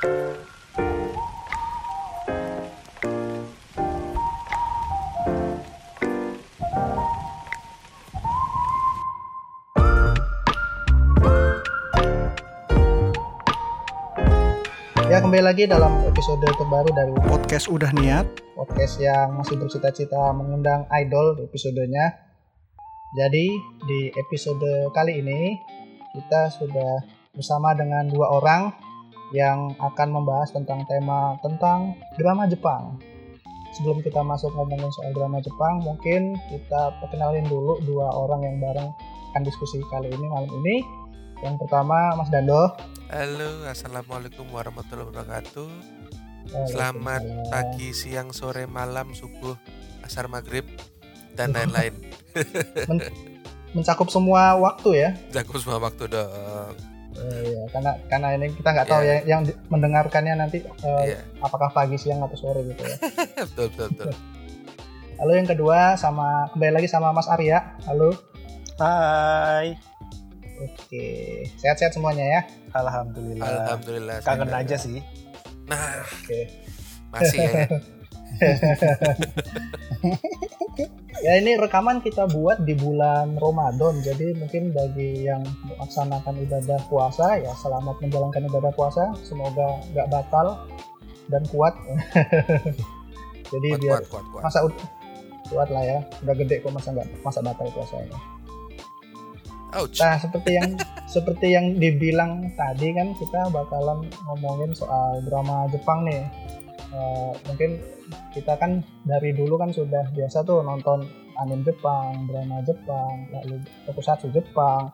Ya kembali lagi dalam episode terbaru dari podcast udah niat podcast yang masih bercita-cita mengundang idol di episodenya. Jadi di episode kali ini kita sudah bersama dengan dua orang yang akan membahas tentang tema tentang drama Jepang. Sebelum kita masuk ngomongin soal drama Jepang, mungkin kita perkenalin dulu dua orang yang bareng akan diskusi kali ini malam ini. Yang pertama Mas Dando. Halo, assalamualaikum warahmatullahi wabarakatuh. Selamat pagi, siang, sore, malam, subuh, asar, maghrib, dan lain-lain. Men mencakup semua waktu ya. Mencakup semua waktu dong. Uh, ya, karena karena ini kita nggak tahu Yeah. ya yang di- mendengarkannya nanti uh, Iya. apakah pagi, siang atau sore gitu ya. betul, betul, betul. Lalu yang kedua sama kembali lagi sama Mas Arya. Halo. Hai Oke, sehat-sehat semuanya ya. Alhamdulillah Alhamdulillah. kangen aja sih Nah, Oke. masih ya. Ya ini rekaman kita buat di bulan Ramadan. Jadi mungkin bagi yang melaksanakan ibadah puasa ya selamat menjalankan ibadah puasa. Semoga nggak batal dan kuat. Jadi Kuat, biar kuat, kuat, kuat. masa kuat lah ya. Udah gede kok masa nggak masa batal puasanya. Ouch. Nah, seperti yang seperti yang dibilang tadi kan kita bakalan ngomongin soal drama Jepang nih. Mungkin kita kan dari dulu kan sudah biasa tuh nonton anime Jepang, drama Jepang, lalu tokusatsu Jepang.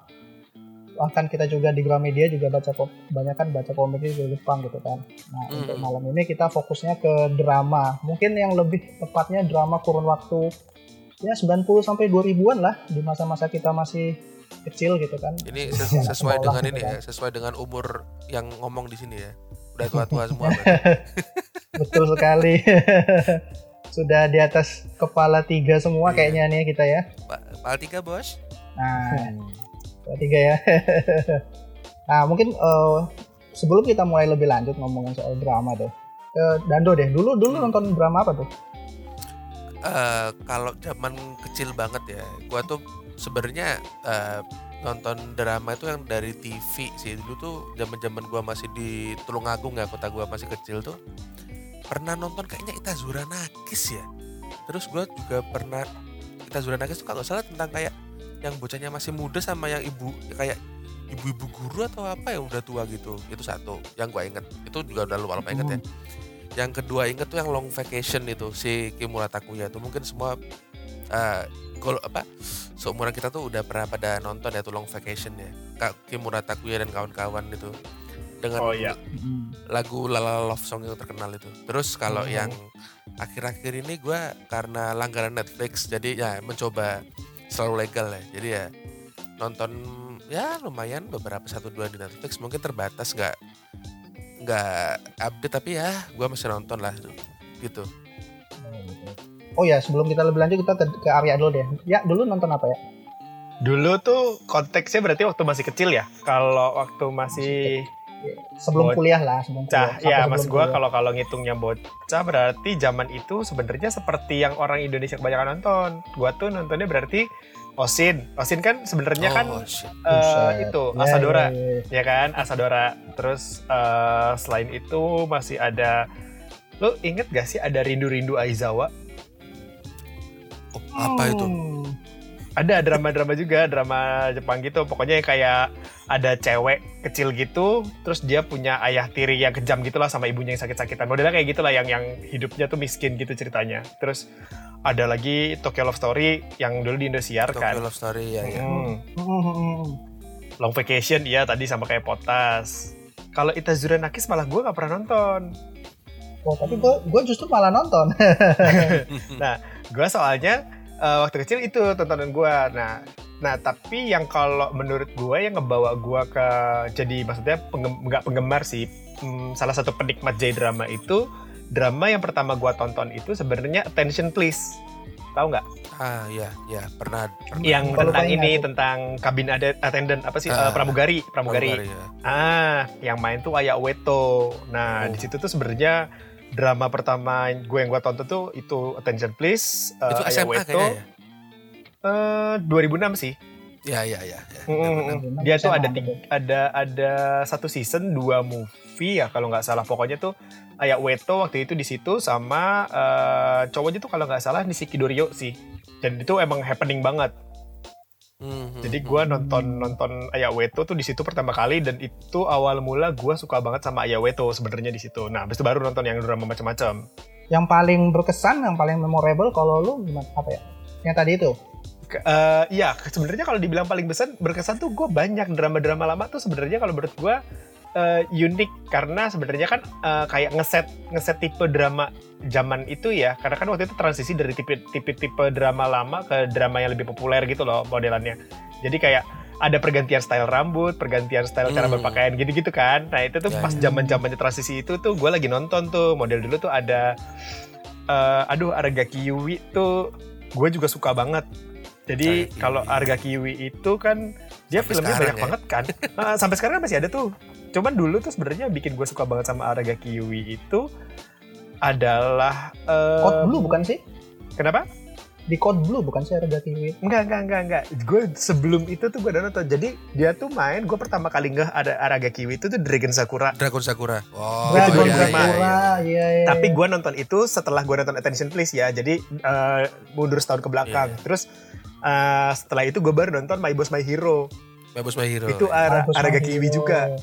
Bahkan kita juga di Gramedia juga baca banyak kan baca komiknya juga Jepang gitu kan. Nah, Hmm. untuk malam ini kita fokusnya ke drama. Mungkin yang lebih tepatnya drama kurun waktu ya 90 sampai 2000-an lah di masa-masa kita masih kecil gitu kan. Ini ses- sesuai dengan gitu ini kan. ya, sesuai dengan umur yang ngomong di sini ya. Udah tua-tua semua. berarti. Betul sekali. Sudah di atas kepala tiga semua Iya. kayaknya nih kita ya. Pak, Pak tiga bos. Nah, kepala tiga ya. nah, mungkin eh, sebelum kita mulai lebih lanjut ngomongin soal drama deh. Ke Dando deh. Dulu dulu Hmm. nonton drama apa tuh? Eh, kalau zaman kecil banget ya, gua tuh sebenarnya eh, nonton drama itu yang dari TV sih dulu tuh zaman-zaman gua masih di Tulungagung ya kota gua masih kecil tuh pernah nonton kayaknya Itazura Nakis ya. Terus gua juga pernah Itazura Nakis tuh kalau salah tentang kayak yang bocahnya masih muda sama yang ibu kayak ibu-ibu guru atau apa yang udah tua gitu. Itu satu yang gua inget. Itu juga udah lupa lupa inget ya. Yang kedua inget tuh yang long vacation itu si Kimura Takuya itu mungkin semua eh kalau apa seumuran kita tuh udah pernah pada nonton ya tuh long vacation ya Kak Kimura Takuya dan kawan-kawan itu dengan Oh, iya. lagu Lala Love Song yang terkenal itu. Terus kalau Oh. yang akhir-akhir ini gua karena langganan Netflix jadi ya mencoba selalu legal ya. Jadi ya nonton ya lumayan beberapa satu dua di Netflix mungkin terbatas nggak nggak update tapi ya gua masih nonton lah gitu. Oh ya, sebelum kita lebih lanjut kita ke, ke Arya dulu deh. Ya, dulu nonton apa ya? dulu tuh konteksnya berarti waktu masih kecil ya kalau waktu masih Sebelum Bocah. kuliah lah, sebelum kuliah. ya Sampai mas kuliah. kalau kalau ngitungnya bocah berarti zaman itu sebenarnya seperti yang orang Indonesia kebanyakan nonton gua tuh nontonnya berarti Osin Osin kan sebenarnya kan oh, shit. eh, Buset. itu Ya, Asadora ya, ya, ya. ya kan Asadora terus eh, selain itu masih ada lo inget gak sih ada rindu-rindu Aizawa Oh, apa itu? Hmm. ada drama-drama juga drama Jepang gitu pokoknya kayak ada cewek kecil gitu terus dia punya ayah tiri yang kejam gitulah sama ibunya yang sakit-sakitan modelnya kayak gitulah yang yang hidupnya tuh miskin gitu ceritanya terus ada lagi Tokyo Love Story yang dulu di Indosiar Tokyo kan Love Story ya, ya. Hmm. Long Vacation iya tadi sama kayak Potas kalau Itazura Nakis malah gue nggak pernah nonton Oh, tapi gue gue justru malah nonton. gue soalnya eh, waktu kecil itu tontonan gue nah nah tapi yang kalau menurut gue yang ngebawa gue ke jadi maksudnya penggem- nggak penggemar sih hmm, salah satu penikmat J drama itu drama yang pertama gue tonton itu sebenarnya Attention Please tahu nggak Ah ya ya pernah. pernah. yang Kalau tentang ini tentang kabin ada attendant apa sih Ah, Eh, pramugari pramugari Pramugari, ya. ah yang main tuh Aya Weto nah Oh. di situ tuh sebenarnya drama pertama gue yang gue tonton tuh itu Attention Please eh, Itu SMA Weto kayaknya eh 2006 sih. Ya. Ya ya ya. ya. Mm, dia tuh ada tiga, ada ada satu season dua movie ya kalau nggak salah. Pokoknya tuh Aya Weto waktu itu di situ sama eh, cowoknya tuh kalau nggak salah Nishiki Dorio sih. Dan itu emang happening banget Mhm. Jadi gua nonton nonton Aya Weto tuh di situ pertama kali dan itu awal mula gua suka banget sama Aya Weto sebenarnya di situ. Nah, habis itu baru nonton yang drama macam-macam. Yang paling berkesan, yang paling memorable kalau lu gimana apa ya? Yang tadi itu. Ke- eh, iya, sebenarnya kalau dibilang paling besar berkesan tuh gua banyak drama-drama lama tuh sebenarnya kalau menurut gua eh, unik karena sebenarnya kan eh, kayak ngeset ngeset tipe drama zaman itu ya karena kan waktu itu transisi dari tipe tipe tipe drama lama ke drama yang lebih populer gitu loh modelannya jadi kayak ada pergantian style rambut pergantian style cara Hmm. berpakaian gitu-gitu kan nah itu tuh Ya, pas ya. zaman zamannya transisi itu tuh gue lagi nonton tuh model dulu tuh ada eh, aduh Aragaki Yui tuh gue juga suka banget jadi kalau Yui. Aragaki Yui itu kan dia Sampai filmnya banyak ya? banget kan Ah, sampai sekarang masih ada tuh cuman dulu tuh sebenarnya bikin gue suka banget sama Aragaki Yui itu adalah eh, Code Blue bukan sih? kenapa Di Code Blue bukan sih ada Kiwi? Enggak, enggak, enggak, enggak. Gue sebelum itu tuh gue udah nonton. Jadi dia tuh main, gue pertama kali nggak ada Araga Kiwi itu tuh Dragon Sakura. Dragon Sakura. Oh, Dragon iya, iya, Sakura, iya iya. Tapi gue nonton itu setelah gue nonton Attention Please ya. Jadi eh, mundur setahun ke belakang. Iya. Terus eh, setelah itu gue baru nonton My Boss My Hero. Bagus My Hero. Itu Ara, Araga. Kiwi juga.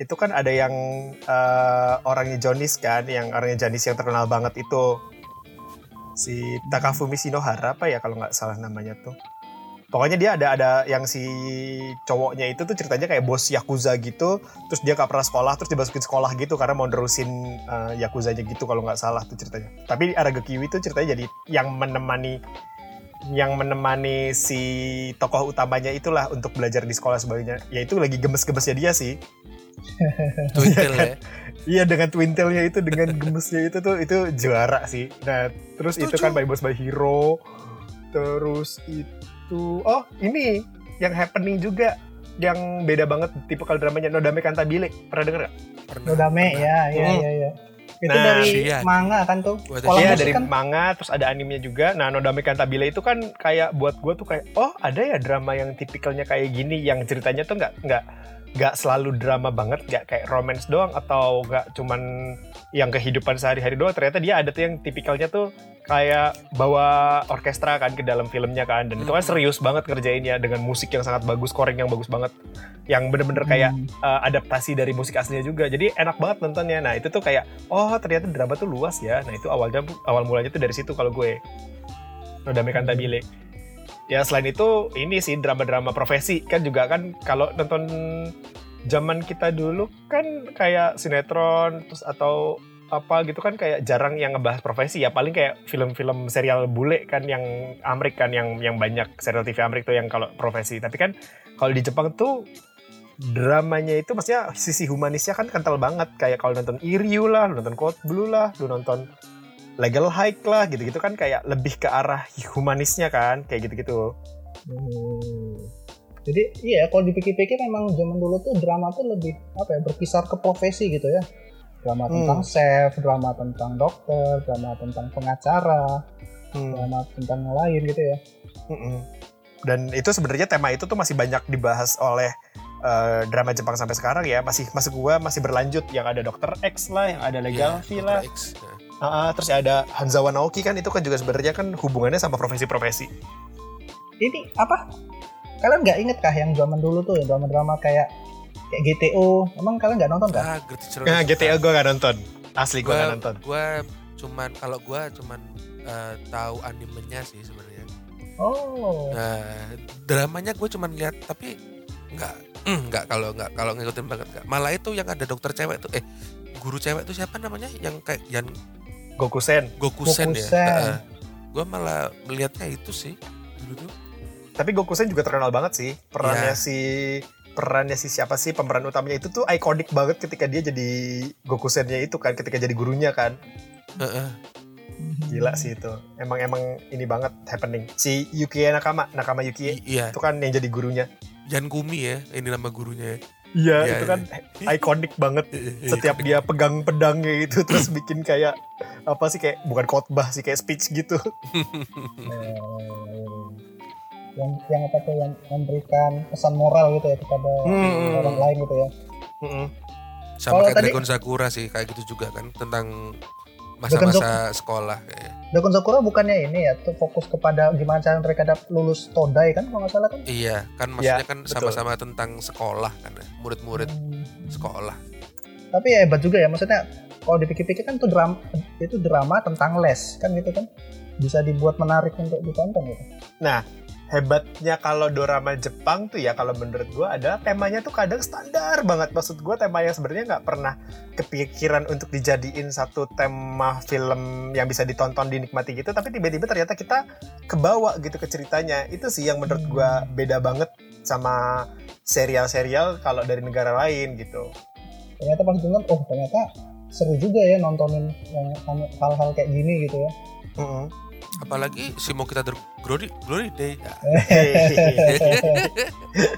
Itu kan ada yang eh, orangnya Jonis kan, yang orangnya Janis yang terkenal banget itu. Si Takafumi Shinohara apa ya kalau nggak salah namanya tuh. Pokoknya dia ada ada yang si cowoknya itu tuh ceritanya kayak bos yakuza gitu, terus dia gak pernah sekolah, terus dimasukin sekolah gitu karena mau nerusin uh, yakuzanya gitu kalau nggak salah tuh ceritanya. Tapi Araga Kiwi tuh ceritanya jadi yang menemani yang menemani si tokoh utamanya itulah untuk belajar di sekolah sebagainya. Ya itu lagi gemes-gemesnya dia sih. Twinkle ya. Iya dengan twin tail-nya itu dengan gemesnya itu tuh itu juara sih. Nah, terus itu Setuju. kan by Boss by Hero. Terus itu oh, ini yang happening juga yang beda banget tipe kalau dramanya Nodame Cantabile. Pernah denger gak? Pernah. Nodame pernah. ya, iya Hmm. iya iya. Itu Nah, dari Shian. manga kan tuh. Iya dari kan manga terus ada animenya juga. Nah Nodame Cantabile itu kan kayak buat gue tuh kayak oh ada ya drama yang tipikalnya kayak gini yang ceritanya tuh nggak nggak nggak selalu drama banget nggak kayak romance doang atau nggak cuman yang kehidupan sehari-hari doang ternyata dia ada tuh yang tipikalnya tuh kayak bawa orkestra kan ke dalam filmnya kan dan itu kan Mhm. serius banget kerjainnya dengan musik yang sangat bagus scoring yang bagus banget yang bener-bener kayak Hmm. uh, adaptasi dari musik aslinya juga. Jadi enak banget nontonnya. Nah, itu tuh kayak oh ternyata drama tuh luas ya. Nah, itu awalnya awal mulanya tuh dari situ kalau gue. Nodame Cantabile. Ya selain itu ini sih drama-drama profesi. Kan juga kan kalau nonton zaman kita dulu kan kayak sinetron terus atau apa gitu kan kayak jarang yang ngebahas profesi. Ya paling kayak film-film serial bule kan yang Amrik kan yang yang banyak serial TV Amrik tuh yang kalau profesi. Tapi kan kalau di Jepang tuh dramanya itu maksudnya sisi humanisnya kan kental banget. Kayak kalau nonton Iryu lah, lu nonton Code Blue lah, lu nonton Legal High lah gitu-gitu kan kayak lebih ke arah humanisnya kan kayak gitu-gitu. Hmm. Jadi iya kalau dipikir-pikir memang zaman dulu tuh drama tuh lebih apa ya berkisar ke profesi gitu ya. Drama Hmm. tentang chef, drama tentang dokter, drama tentang pengacara, Hmm. drama tentang yang lain gitu ya. Mm-mm. Dan itu sebenarnya tema itu tuh masih banyak dibahas oleh eh, drama Jepang sampai sekarang ya masih masuk gua masih berlanjut yang ada Dokter X lah, yang ada Legal Dr. lah, X. Nah, Ah, terus ada Hanzawa Naoki kan itu kan juga sebenarnya kan hubungannya sama profesi-profesi. Ini apa? Kalian nggak inget kah yang zaman dulu tuh drama-drama kayak kayak GTO? Emang kalian nggak nonton kan? Ah, Nah. GTA gue gak nonton, asli gue Gua- gak nonton. Gua cuman kalau gua cuman eh, tahu animenya sih sebenarnya. Oh. Nah, dramanya gue cuman lihat tapi nggak mm, nggak kalau nggak kalau ngikutin banget nggak. Malah itu yang ada dokter cewek tuh eh guru cewek tuh siapa namanya yang kayak yang Gokusen. Gokusen, ya. Gokusen. gue malah melihatnya itu sih dulu tuh. Tapi Gokusen juga terkenal banget sih. Perannya Iya. si perannya si siapa sih pemeran utamanya itu tuh ikonik banget ketika dia jadi Gokusennya itu kan ketika jadi gurunya kan. Heeh. Gila sih itu. Emang emang ini banget happening. Si Yukie Nakama, Nakama Yukie I- iya, itu kan yang jadi gurunya. Jan Kumi ya, ini nama gurunya. ya. Iya, Iya, itu iya. kan ikonik banget. Setiap dia pegang pedangnya itu terus bikin kayak apa sih kayak bukan khotbah sih kayak speech gitu. Yang yang apa tuh yang memberikan pesan moral gitu ya kepada Hmm. orang lain gitu ya. Mm-mm. Sama Kalau kayak tadi- Dragon Sakura sih, kayak gitu juga kan tentang masa-masa sekolah. kayaknya. Dokun Sakura bukannya ini ya tuh fokus kepada gimana cara mereka dapat lulus todai kan kalau nggak salah kan? Iya, kan maksudnya kan betul. sama-sama tentang sekolah kan, ya. murid-murid Hmm. sekolah. Tapi ya hebat juga ya maksudnya kalau dipikir-pikir kan itu drama itu drama tentang les kan gitu kan bisa dibuat menarik untuk ditonton gitu. Hebatnya kalau dorama Jepang tuh ya kalau menurut gua adalah temanya tuh kadang standar banget. Maksud gua tema yang sebenarnya nggak pernah kepikiran untuk dijadiin satu tema film yang bisa ditonton dinikmati gitu. Tapi tiba-tiba ternyata kita kebawa gitu ke ceritanya. Itu sih yang menurut gua beda banget sama serial-serial kalau dari negara lain gitu. Ternyata pas denger oh ternyata seru juga ya nontonin yang hal-hal kayak gini gitu ya. Mm-mm. Apalagi si mau kita Glory Glory Day. Ya.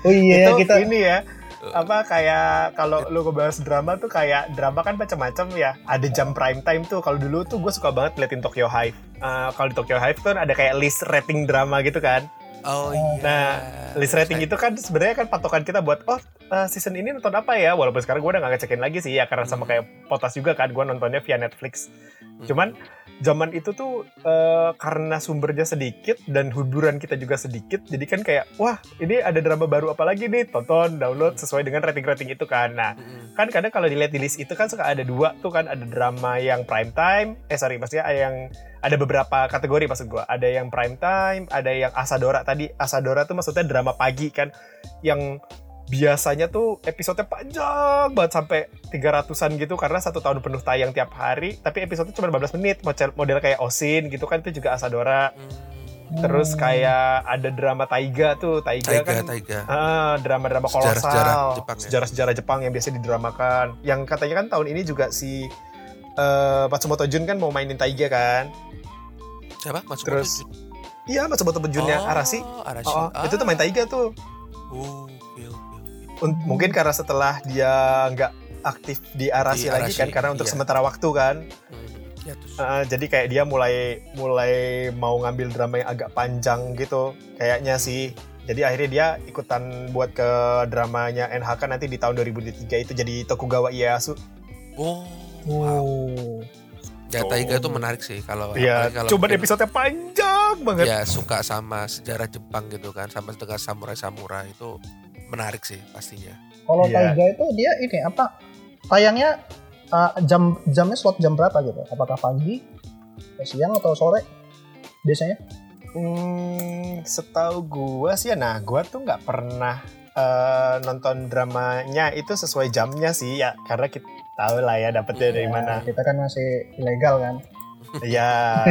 oh iya itu kita ini ya apa kayak kalau lu ngebahas drama tuh kayak drama kan macam-macam ya. Ada jam prime time tuh. Kalau dulu tuh gue suka banget liatin Tokyo Hive. Eh, kalau di Tokyo Hive tuh ada kayak list rating drama gitu kan Oh iya. Nah, list rating itu kan sebenarnya kan patokan kita buat oh eh, season ini nonton apa ya? Walaupun sekarang gue udah gak ngecekin lagi sih ya karena sama kayak potas juga kan gue nontonnya via Netflix. Cuman zaman itu tuh eh, karena sumbernya sedikit dan hiburan kita juga sedikit jadi kan kayak wah ini ada drama baru apa lagi nih? Tonton download sesuai dengan rating-rating itu kan. Nah Mm-mm. kan kadang kalau dilihat di list itu kan suka ada dua tuh kan ada drama yang prime time eh sorry maksudnya yang ada beberapa kategori maksud gua ada yang prime time ada yang asadora tadi asadora tuh maksudnya drama pagi kan yang biasanya tuh episodenya panjang banget sampai 300-an gitu karena satu tahun penuh tayang tiap hari tapi episodenya cuma 15 menit model, model kayak Osin gitu kan itu juga asadora Hmm. terus kayak ada drama Taiga tuh Taiga, Taiga, kan Taiga. Ah, drama-drama kolosal, Sejarah-sejarah Jepang ya? sejarah-sejarah Jepang yang biasa didramakan. Yang katanya kan tahun ini juga si eh, Matsumoto Jun kan mau mainin Taiga kan? Siapa? Masuk Terus, Iya, Matsumoto Junnya Arashi. Arashi. Oh, itu tuh main Taiga tuh. Oh, oke, oke. Un- Mungkin karena setelah dia nggak aktif di Arashi Di lagi Arashi, kan, karena untuk iya. sementara waktu kan. Hmm, ya, terus. Eh, jadi kayak dia mulai mulai mau ngambil drama yang agak panjang gitu, kayaknya sih. Jadi akhirnya dia ikutan buat ke dramanya NHK nanti di tahun 2003 itu jadi Tokugawa Ieyasu. Oh, wow. Oh. Ya, Taiga itu menarik sih kalau Iya, apalagi kalau coba mungkin- episode panjang banget. ya suka sama sejarah Jepang gitu kan sama dengan samurai samurai itu menarik sih pastinya Kalau Iya. Taiga itu dia ini apa? Tayangnya uh, jam jamnya slot jam berapa gitu? Apakah pagi, siang atau sore? Biasanya? Hmm, setahu gua sih ya, nah gua tuh nggak pernah eh, nonton dramanya itu sesuai jamnya sih ya, karena kita tahu lah ya dapetnya dari Ya, mana. Kita kan masih ilegal kan. Iya.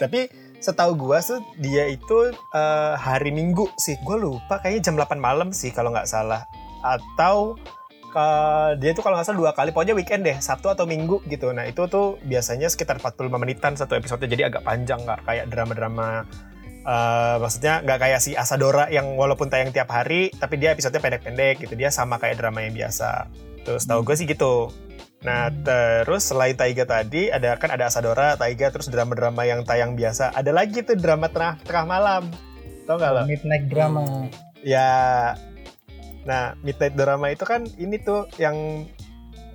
Tapi setahu gua tuh dia itu eh, hari Minggu sih. Gua lupa kayaknya jam 8 malam sih kalau nggak salah. Atau eh, dia tuh kalau nggak salah dua kali, pokoknya weekend deh, Sabtu atau Minggu gitu. Nah itu tuh biasanya sekitar 45 menitan satu episode, jadi agak panjang nggak kayak drama-drama. Eh, maksudnya nggak kayak si Asadora yang walaupun tayang tiap hari, tapi dia episodenya pendek-pendek gitu. Dia sama kayak drama yang biasa. Terus tahu gue sih gitu. Nah, terus selain Taiga tadi, ada kan ada Asadora, Taiga, terus drama-drama yang tayang biasa. Ada lagi tuh drama tengah tengah malam. Tau gak lo? Midnight drama. Ya. Nah, Midnight Drama itu kan ini tuh yang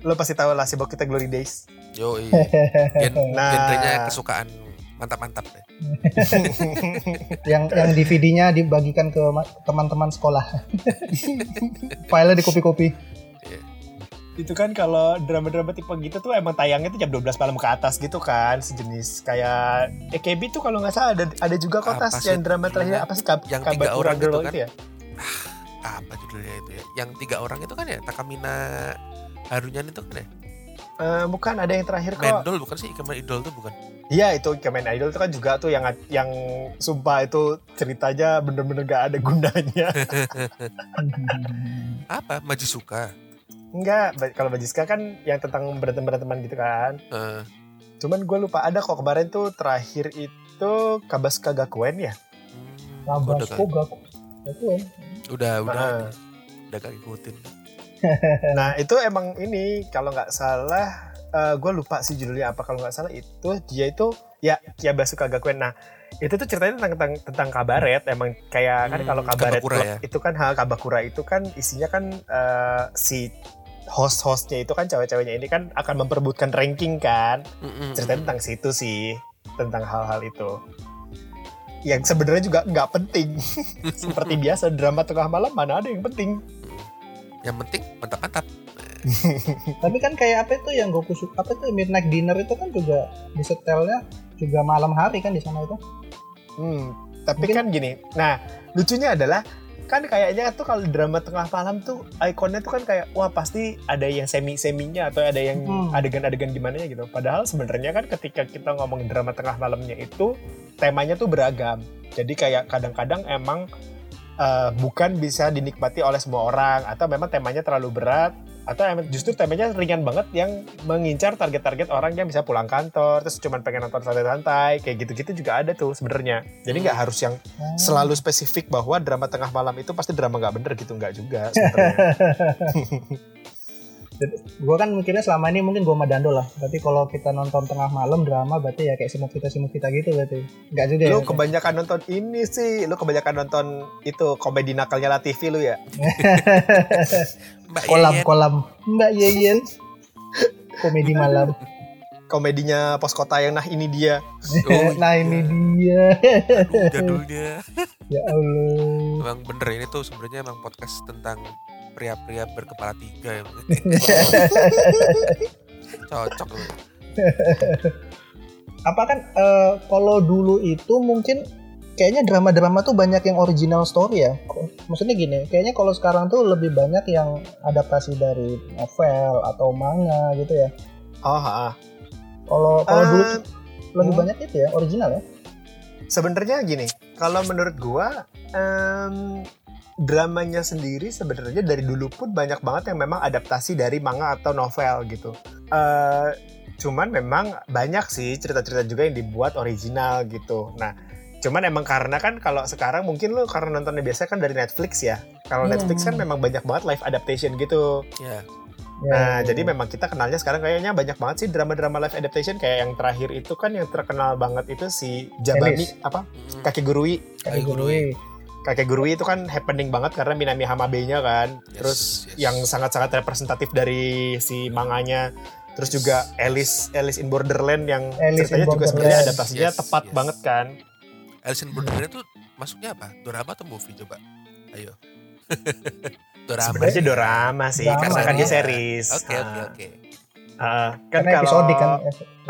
lo pasti tahu lah si kita Glory Days. yo Gen Nah. genrenya kesukaan mantap-mantap deh yang yang DVD-nya dibagikan ke ma- teman-teman sekolah. Filenya di kopi-kopi. itu kan kalau drama-drama tipe gitu tuh emang tayangnya tuh jam 12 malam ke atas gitu kan sejenis kayak EKB tuh kalau nggak salah ada ada juga kok Apa tas sih? yang drama terakhir apa sih? Kab Yang Kabakura tiga orang gitu kan? itu ya apa judulnya itu ya? Yang tiga orang itu kan ya Takamina Harunyan itu kan ya? Eh, bukan ada yang terakhir kok. Mendol bukan sih? Ikemen Idol tuh bukan Iya itu Kamen Idol itu kan juga tuh yang yang sumpah itu ceritanya bener-bener gak ada gunanya. apa Majisuka Enggak, ba- kalau Bajiska kan yang tentang berantem beranteman gitu kan. Eh, Cuman gue lupa ada kok kemarin tuh terakhir itu Kabas Kagakuen ya. Hmm, gak Gakuen. udah udah Ah. udah gak ngikutin. Nah itu emang ini kalau nggak salah gue lupa sih judulnya apa kalau nggak salah itu dia itu ya Kiabasu Kagakuen. Nah itu tuh ceritanya tentang tentang, tentang kabaret emang kayak kan Hmm, kalau kabaret Kabakura ya? itu kan hal kabakura itu kan isinya kan eh, si host-hostnya itu kan cewek-ceweknya ini kan akan memperebutkan ranking kan Mm-mm, ceritanya tentang situ sih tentang hal-hal itu yang sebenarnya juga nggak penting seperti biasa drama tengah malam mana ada yang penting Yang penting mantap-mantap. Tapi kan kayak apa itu yang Goku suka apa itu midnight dinner itu kan juga disetelnya juga malam hari kan di sana itu. Hmm, tapi Mungkin- kan gini. Nah, lucunya adalah kan kayaknya tuh kalau drama tengah malam tuh ikonnya tuh kan kayak wah pasti ada yang semi seminya atau ada yang Hmm. adegan-adegan gimana ya gitu. Padahal sebenarnya kan ketika kita ngomongin drama tengah malamnya itu temanya tuh beragam. Jadi kayak kadang-kadang emang eh, bukan bisa dinikmati oleh semua orang atau memang temanya terlalu berat atau emang justru temanya ringan banget yang mengincar target-target orang yang bisa pulang kantor terus cuman pengen nonton santai-santai kayak gitu-gitu juga ada tuh sebenarnya jadi nggak Hmm. harus yang Oh. selalu spesifik bahwa drama tengah malam itu pasti drama nggak bener gitu nggak juga sebenarnya Gua kan mikirnya selama ini mungkin gua sama Dando lah. Berarti kalau kita nonton tengah malam drama berarti ya kayak semua kita semua kita gitu berarti. Enggak juga ya. lu kebanyakan nonton ini sih lu kebanyakan nonton itu komedi nakalnya Latifi lu ya Mbak kolam Yeyen, kolam Mbak Yeyen. Komedi malam. komedinya pos kota yang nah ini dia Oh, nah iya. ini dia. Aduh, jadulnya. ya Allah. Emang bener ini tuh sebenarnya emang podcast tentang pria-pria berkepala tiga ya. Cocok loh. apa kan eh, kalau dulu itu mungkin kayaknya drama-drama tuh banyak yang original story ya. Maksudnya gini, kayaknya kalau sekarang tuh lebih banyak yang adaptasi dari novel atau manga gitu ya. oh ha, Kalau kalau dulu Eh, lebih hmm. banyak itu ya original ya. sebenarnya gini kalau menurut gua em, dramanya sendiri sebenarnya dari dulu pun banyak banget yang memang adaptasi dari manga atau novel gitu Eh, cuman memang banyak sih cerita-cerita juga yang dibuat original gitu nah cuman emang karena kan kalau sekarang mungkin lo karena nontonnya biasa kan dari Netflix ya kalau Hmm. Netflix kan memang banyak banget live adaptation gitu Ya, Ya, Nah, ya, jadi memang kita kenalnya sekarang kayaknya banyak banget sih drama-drama live adaptation kayak yang terakhir itu kan yang terkenal banget itu si Jabami Alice. apa? Kakek Gurui. Kayak gue. Kakek Gurui itu kan happening banget karena Minami Hamabe-nya kan. Yes, Terus yes. yang sangat-sangat representatif dari si manganya. Terus Yes. juga Alice Alice in Borderland yang Alice ceritanya juga sebenarnya adaptasinya Yes, tepat yes. banget kan. Alice in Borderland itu masuknya apa? Drama atau movie coba? Ayo. Drama. Sebenarnya dorama sih Drama, karena kan dia ya. series. Oke, oke, Ah, oke. Ah, kan Karena kalau episodik kan.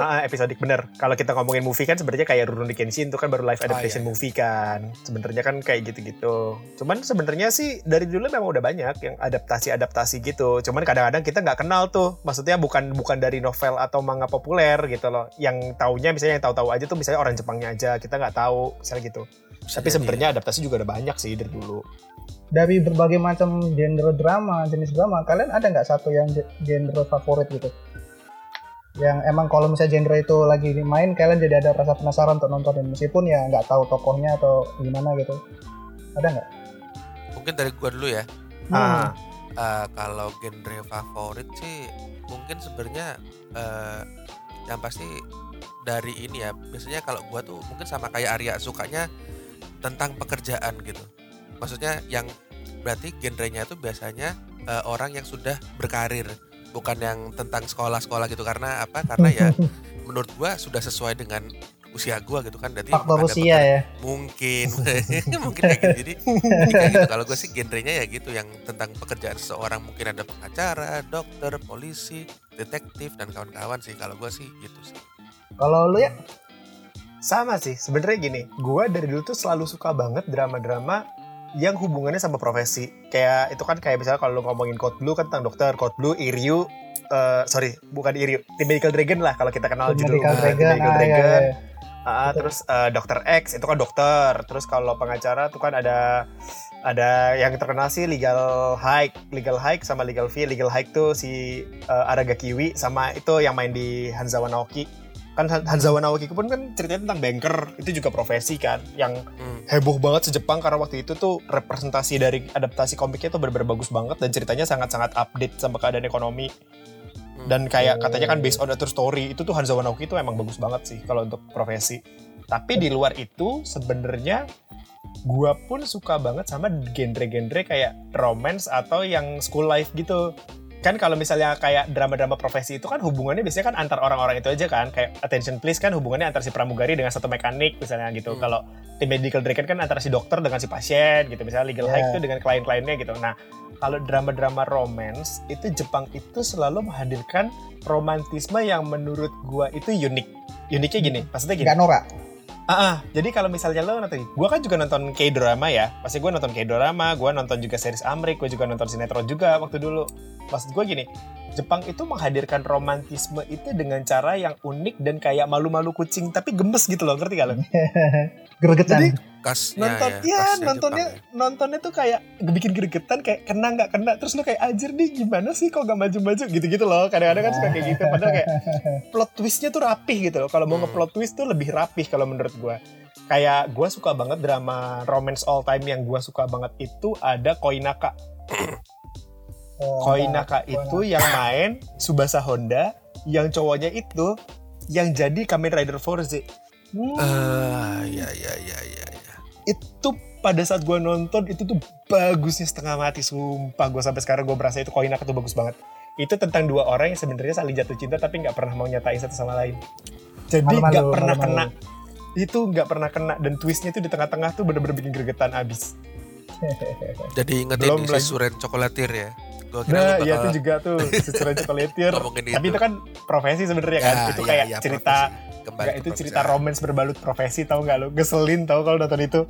Ah, episodik bener. Kalau kita ngomongin movie kan sebenarnya kayak Rurouni Kenshin itu kan baru live adaptation iya. movie kan. Sebenarnya kan kayak gitu-gitu. Cuman sebenarnya sih dari dulu memang udah banyak yang adaptasi-adaptasi gitu. Cuman kadang-kadang kita nggak kenal tuh. Maksudnya bukan bukan dari novel atau manga populer gitu loh. Yang taunya misalnya yang tahu-tahu aja tuh misalnya orang Jepangnya aja. Kita nggak tahu misalnya gitu. Bisa Tapi sebenarnya adaptasi juga udah banyak sih dari dulu. Dari berbagai macam genre drama, jenis drama, kalian ada nggak satu yang ge- genre favorit gitu? Yang emang kalau misalnya genre itu lagi dimain, kalian jadi ada rasa penasaran untuk nontonin meskipun ya nggak tahu tokohnya atau gimana gitu. Ada nggak? Mungkin dari gua dulu ya. Ah, Eh, kalau genre favorit sih mungkin sebenarnya eh, yang pasti dari ini ya biasanya kalau gua tuh mungkin sama kayak Arya sukanya tentang pekerjaan gitu maksudnya yang berarti genrenya itu biasanya eh, orang yang sudah berkarir bukan yang tentang sekolah-sekolah gitu karena apa? Karena ya menurut gua sudah sesuai dengan usia gua gitu kan jadi Faktor usia ya. mungkin. Mungkin kayak gitu. Jadi gitu. Kalau gue sih genrenya ya gitu yang tentang pekerjaan seseorang mungkin ada pengacara dokter polisi detektif dan kawan-kawan sih. Kalau gue sih gitu sih. Kalau lu ya, sama sih. Sebenarnya gini, gua dari dulu tuh selalu suka banget drama-drama yang hubungannya sama profesi. Kayak itu kan kayak misalnya kalau lu ngomongin Code Blue kan tentang dokter, Code Blue, Iryu, eh sorry, bukan Iryu, The Medical Dragon lah kalau kita kenal judul Medical The Dragon, Medical ah, ya, Dragon. ya. Ah, Betul. terus eh, Dokter X itu kan dokter. Terus kalau pengacara tuh kan ada ada yang terkenal sih Legal Hike, Legal Hike sama Legal V. Legal Hike tuh si eh, Aragaki Kiwi sama itu yang main di Hanzawa Naoki. Kan Han- Hanzawa Naoki pun kan ceritanya tentang banker itu juga profesi kan yang Hmm. heboh banget sejepang karena waktu itu tuh representasi dari adaptasi komiknya tuh bener-bener bagus banget dan ceritanya sangat-sangat update sama keadaan ekonomi Hmm. dan kayak Oh. katanya kan based on a true story itu tuh Hanzawa Naoki itu emang bagus banget sih kalau untuk profesi tapi di luar itu sebenarnya gua pun suka banget sama genre-genre kayak romance atau yang school life gitu kan kalau misalnya kayak drama-drama profesi itu kan hubungannya biasanya kan antar orang-orang itu aja kan kayak attention please kan hubungannya antar si pramugari dengan satu mekanik misalnya gitu Hmm. kalau di medical dragon kan antara si dokter dengan si pasien gitu misalnya legal Yeah. high itu dengan klien-kliennya gitu nah kalau drama-drama romance itu Jepang itu selalu menghadirkan romantisme yang menurut gua itu unik uniknya gini maksudnya gini Nggak norak. Ah, ah. jadi kalau misalnya lo nonton, gue kan juga nonton K-drama ya. Pasti gue nonton K-drama, gue nonton juga series Amrik, gue juga nonton sinetron juga waktu dulu. Maksud gue gini, Jepang itu menghadirkan romantisme itu dengan cara yang unik dan kayak malu-malu kucing, tapi gemes gitu loh, ngerti gak lo? Gregetan. Jadi Kasnya nonton, ya, ya, kasnya nontonnya, Jepang ya. nontonnya tuh kayak bikin gregetan, kayak kena nggak kena, terus lo kayak anjir nih gimana sih kok gak maju-maju gitu-gitu loh. Kadang-kadang kan suka kayak gitu, padahal kayak plot twistnya tuh rapih gitu loh. Kalau mau Hmm. nge-plot twist tuh lebih rapih kalau menurut gue. Kayak gue suka banget drama romance all time yang gue suka banget itu ada Koinaka. Oh, Koinaka itu yang main Subasa Honda, yang cowoknya itu yang jadi Kamen Rider Forze. Hmm. Ah, ya ya ya ya ya. Itu pada saat gue nonton itu tuh bagusnya setengah mati sumpah gue sampai sekarang gue berasa itu Koinaka tuh bagus banget. Itu tentang dua orang yang sebenarnya saling jatuh cinta tapi nggak pernah mau nyatain satu sama lain. Jadi nggak pernah malu-malu. kena itu nggak pernah kena dan twistnya tuh di tengah-tengah tuh bener-bener bikin gregetan abis. Jadi ingetin Belum si lagi. Suren Cokolatir ya. Gua kira Nah, lu iya bakal itu juga tuh secara ngomongin Tapi itu kan profesi sebenarnya kan. Ya, itu ya, kayak ya, cerita. Kembali Enggak, ke itu profesi. cerita romance berbalut profesi tau nggak lo? Ngeselin tau kalau nonton itu.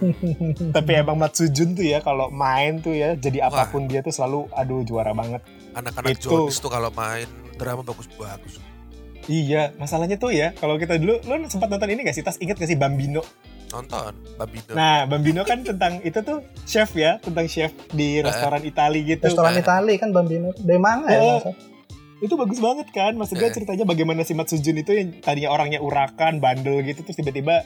Hmm. Tapi emang Matsujun tuh ya kalau main tuh ya jadi Wah. apa pun dia tuh selalu aduh juara banget. Anak-anak Itu. Jones tuh kalau main drama bagus-bagus. Iya, masalahnya tuh ya kalau kita dulu lo sempat nonton ini gak sih? Tas inget gak sih Bambino? Nonton Babino. Nah, Bambino kan tentang itu tuh chef ya, tentang chef di restoran Itali gitu. Restoran Eh. Itali kan Bambino. Dari mana ya? Eh. Itu bagus banget kan maksud gue Eh. ceritanya bagaimana si Matsujun itu yang tadinya orangnya urakan bandel gitu terus tiba-tiba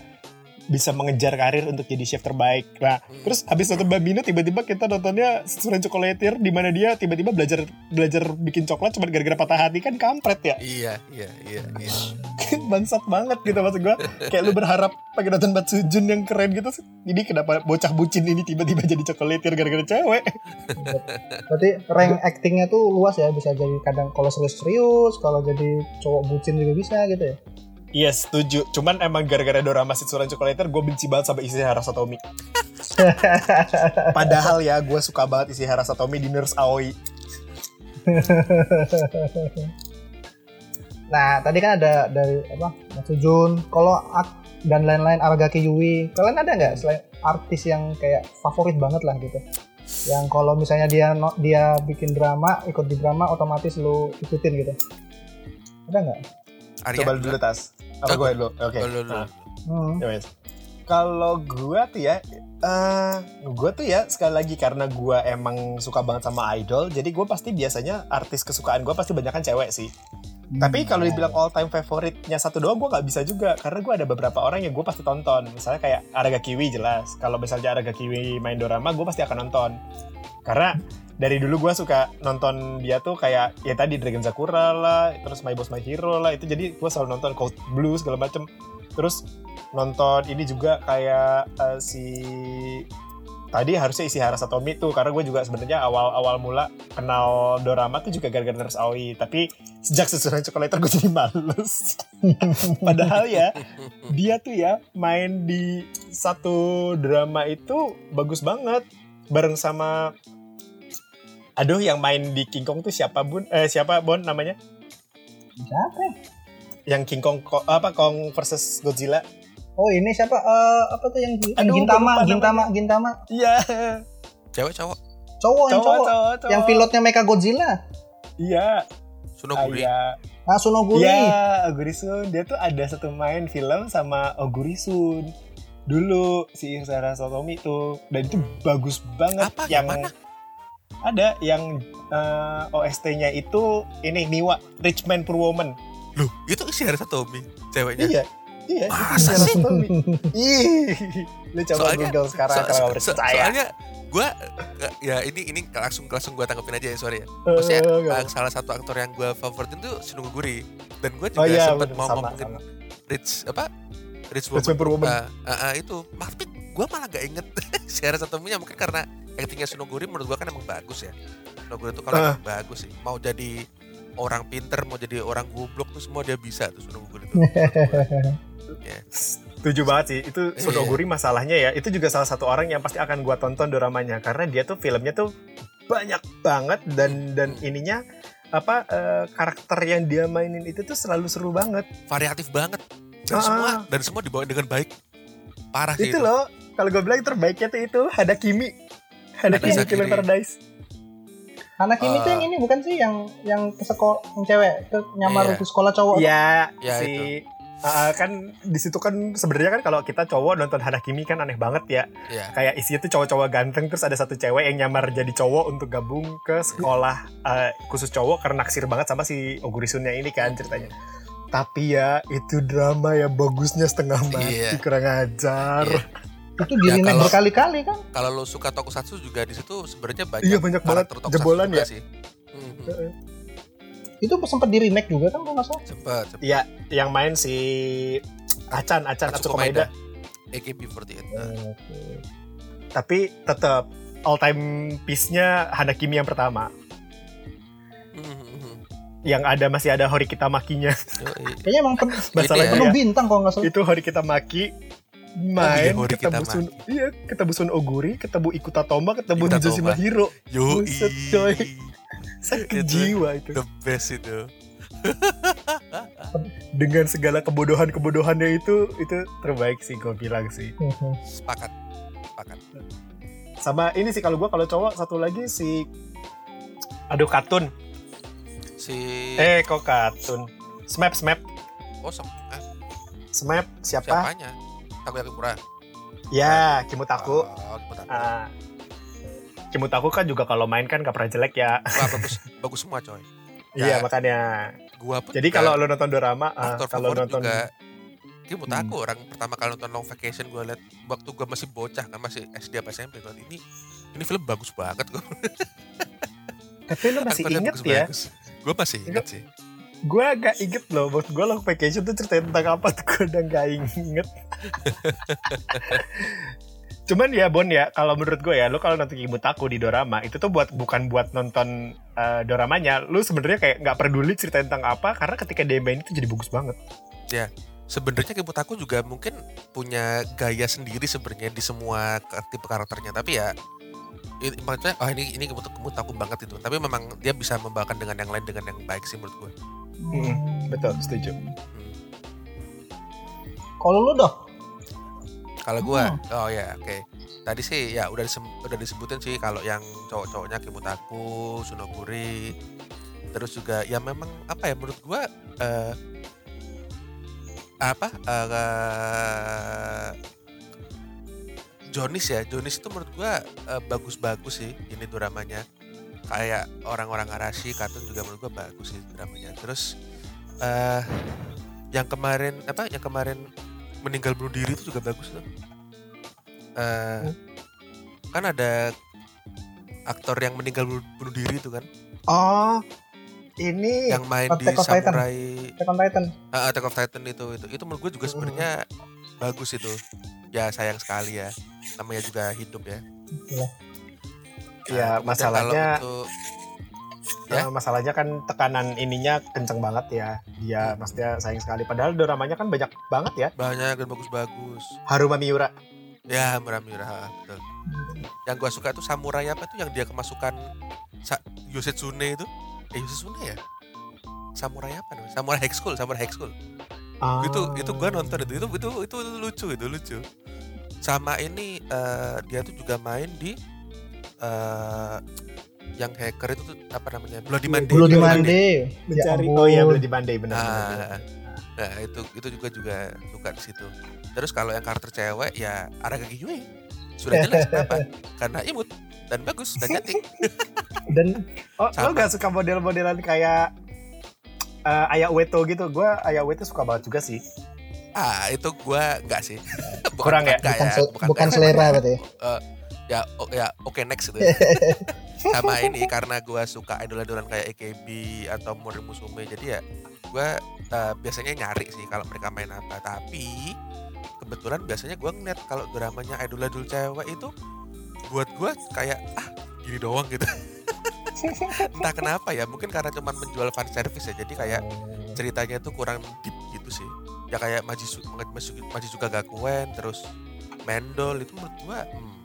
bisa mengejar karir untuk jadi chef terbaik nah Hmm. terus habis nonton Bambino tiba-tiba kita nontonnya Suran Cokolatir di mana dia tiba-tiba belajar belajar bikin coklat cuma gara-gara patah hati kan kampret ya Iya, iya, iya, iya. bangsat banget gitu maksud gue kayak lu berharap pengen nonton Matsujun yang keren gitu jadi kenapa bocah bucin ini tiba-tiba jadi cokolatir gara-gara cewek Berarti rank actingnya tuh luas ya. Bisa jadi kadang kalau serius-serius, kalau jadi cowok bucin juga bisa gitu ya. Iya setuju, cuman emang gara-gara dorama Sitsuran Cokolator gue benci banget sama Ishihara Satomi. Padahal ya gue suka banget Ishihara Satomi di Nurse Aoi. Nah, tadi kan ada dari apa? Matsujun, kalau ak- dan lain-lain Aragaki Yui. Kalian ada nggak selain artis yang kayak favorit banget lah gitu? Yang kalau misalnya dia dia bikin drama, ikut di drama otomatis lu ikutin gitu. Ada nggak? Arya, Coba dulu tas. Apa gue dulu? Oke. Lu, lu, lu. Nah, Hmm. ya wes. Kalau gue tuh ya, eh gue tuh ya sekali lagi karena gue emang suka banget sama idol, jadi gue pasti biasanya artis kesukaan gue pasti banyak kan cewek sih. Tapi kalau dibilang all time favoritnya satu doang gue nggak bisa juga karena gue ada beberapa orang yang gue pasti tonton. Misalnya kayak Araga Kiwi jelas. Kalau misalnya Araga Kiwi main drama gue pasti akan nonton. Karena dari dulu gue suka nonton dia tuh kayak ya tadi Dragon Sakura lah, terus My Boss My Hero lah itu jadi gue selalu nonton Code Blue segala macem. Terus nonton ini juga kayak eh, si tadi harusnya isi Hara Satomi tuh karena gue juga sebenarnya awal-awal mula kenal dorama tuh juga gara-gara Nurse Aoi tapi sejak sesuai Chocolater gue jadi males padahal ya dia tuh ya main di satu drama itu bagus banget bareng sama aduh yang main di King Kong tuh siapa bun eh siapa Bon namanya Siapa? ya? yang King Kong Ko- apa Kong versus Godzilla Oh ini siapa? Eh, apa tuh yang, Aduh, Gintama, Gintama, Gintama. iya Cewek cowok. Cowok, yang cowok cowok. cowok cowok Yang pilotnya Mecha Godzilla. iya Sunoguri. Iya, Ah, Sunoguri. Iya, Ogurisun. Dia tuh ada satu main film sama Ogurisun. Dulu si Sarah Sotomi tuh. Dan itu bagus banget. Apa? Yang mana? Ada yang eh, OST-nya itu ini Niwa, Rich Man Poor Woman. Loh, itu si Harisa Tommy ceweknya. Iya. Iya, Masa sih? Ih, lu coba Soalnya- Google sekarang So- kalau so- percaya. soalnya gue ya ini ini langsung langsung gue tanggepin aja ya sorry ya. Eh, Maksudnya nggak uh, salah satu aktor yang gue favoritin tuh Sunung Guri dan gue juga Oh iya, bener, mau sama, ngomongin sama. Rich apa Rich Rich Superwoman. Ah, ah, ah, itu tapi gue malah gak inget si Harisa Tommy mungkin karena actingnya Sunung Guri menurut gue kan emang bagus ya. Sunung Guri itu kalau emang bagus sih. Mau jadi orang pinter, mau jadi orang goblok tuh semua dia bisa tuh Sunung Guri itu. Setuju banget sih. Itu Iya. Sunoguri masalahnya ya. Itu juga salah satu orang yang pasti akan gua tonton doramanya karena dia tuh filmnya tuh banyak banget dan dan ininya apa eh, karakter yang dia mainin itu tuh selalu seru banget. Variatif banget. Dan Ah. semua dan semua dibawa dengan baik. Parah sih itu loh. Kalau gue bilang terbaiknya tuh itu Hadakimi. Hadakimi Hadakimi. Killer Paradise. Anak ini tuh Eh. yang ini bukan sih yang yang ke sekolah yang cewek ke nyamar Iya. ke sekolah cowok. Iya, Ya, si Uh, kan di situ kan sebenarnya kan kalau kita cowok nonton Hadakimi kan aneh banget ya. Iya. Kayak isinya tuh cowok-cowok ganteng terus ada satu cewek yang nyamar jadi cowok untuk gabung ke sekolah uh, khusus cowok karena naksir banget sama si Ogurisunnya ini kan ceritanya. Tapi ya itu drama ya bagusnya setengah mati Iya. kurang ajar. Iya. Itu di Ya, remake berkali-kali kan. Kalau lo suka tokusatsu juga di situ sebenarnya banyak Iya, banyak banget jebolan ya. sih. Mhm. Heeh. Itu sempat di remake juga kan kalau nggak salah. Sempet. Iya, yang main si Acan, Acan Atsuko Atsuko Maeda. AKB48. Iya. Nah, Tapi tetap all time piece-nya Hadakimi yang pertama. Mhm. Yang ada masih ada Horikita Makinya. Kayaknya emang pen- Masalahnya Ini penuh ya, bintang kalau nggak salah. itu Horikita Maki Oh main Horikita ketemu Sun, iya ketemu Sun Oguri ketemu Ikuta Toma ketemu Ikuta Nijojima. Hiro. Buset, coy. sakit Itu jiwa itu The best itu. dengan segala kebodohan kebodohannya itu itu terbaik sih gue bilang sih Sepakat. Sepakat. sama ini sih kalau gue kalau cowok satu lagi si aduh katun Si eh kok katun smap smap Oh, ah, smap siapa siapanya? Takoyaki Kura. ya Kimutaku Oh, Kimutaku. Ah, Kimutaku kan juga kalau main kan gak pernah jelek ya Wah, bagus bagus semua, coy. iya Ya. makanya Gua pun jadi kalau lo nonton drama ah, aktor kalau nonton Hmm. juga Kimutaku orang pertama kali nonton Long Vacation gue liat waktu gue masih bocah kan masih SD apa SMP kan ini ini film bagus banget kok tapi lo masih inget ya gue masih inget sih gue agak inget loh buat gue long vacation tuh cerita tentang apa tuh gue udah gak inget. Cuman ya Bon ya kalau menurut gue ya lo kalau nonton Kimutaku di dorama itu tuh buat bukan buat nonton eh, doramanya. Lu sebenarnya kayak nggak peduli cerita tentang apa karena ketika dia main itu jadi bagus banget. Sebenarnya Kimutaku juga mungkin punya gaya sendiri sebenarnya di semua tipe karakternya. Tapi ya maksudnya oh ini ini Kimutaku Kimutaku banget itu tapi memang dia bisa membawakan dengan yang lain dengan yang baik sih menurut gue Mm, betul setuju Kalau lu dong, Kalau gua, Hmm. oh ya, oke. Tadi sih ya udah disem- udah disebutin sih kalau yang cowok-cowoknya Kimutaku, Sunoguri, terus juga ya memang apa ya menurut gua eh, apa eh, Jonis ya, Jonis itu menurut gua eh, bagus-bagus sih ini dramanya. Kayak orang-orang Arashi, Katun juga menurut gua bagus sih dramanya. Terus eh yang kemarin apa? Yang kemarin meninggal bunuh diri itu juga bagus tuh. Eh, kan ada aktor yang meninggal bunuh bunuh diri itu kan, oh ini yang main di Attack. Samurai Attack on Titan. Ah, Attack of Titan itu itu itu menurut gue juga Hmm. sebenarnya bagus itu. Ya sayang sekali ya, namanya juga hidup ya. Iya. Ya, masalahnya untuk Ya? Eh, masalahnya kan tekanan ininya kenceng banget ya dia maksudnya sayang sekali padahal doramanya kan banyak banget ya banyak dan bagus-bagus. Haruma Miura Ya, Muramura, ha, betul. Yang gua suka itu samurai apa tuh yang dia kemasukan Sa Yosetsune itu? Eh Yosetsune ya? Samurai apa namanya? Samurai High School, Samurai High School. Ah. Itu itu gua nonton itu. Itu itu itu lucu itu, lucu. Sama ini eh, dia tuh juga main di eh yang hacker itu tuh apa namanya? Bloody Monday. Bloody Monday. mencari Ya oh ya ampun. Bloody Monday benar benar, Ah, benar. Nah, itu itu juga juga suka di situ. Terus kalau yang karakter cewek ya Aragaki Yui. Sudah jelas kenapa? Karena imut dan bagus dan cantik. Dan oh lo gak suka model-modelan kayak eh, Ayah Ueto gitu. Gue Ayah Ueto suka banget juga sih. Ah, itu gua enggak sih. Kurang ya? enggak bukan, ya, se- bukan selera berarti ya. Ya oh, ya oke next itu sama ini karena gua suka idol-idolan kayak AKB atau Mori Musume jadi ya gua eh, biasanya nyari sih kalau mereka main apa. Tapi kebetulan biasanya gua ngeliat kalau dramanya idol-idol cewek itu buat gua kayak ah gini doang gitu. Entah kenapa ya mungkin karena cuman menjual fan service ya jadi kayak ceritanya tuh kurang deep gitu sih. Ya kayak Majizuka Gakuen terus Mendol itu menurut gua hmm,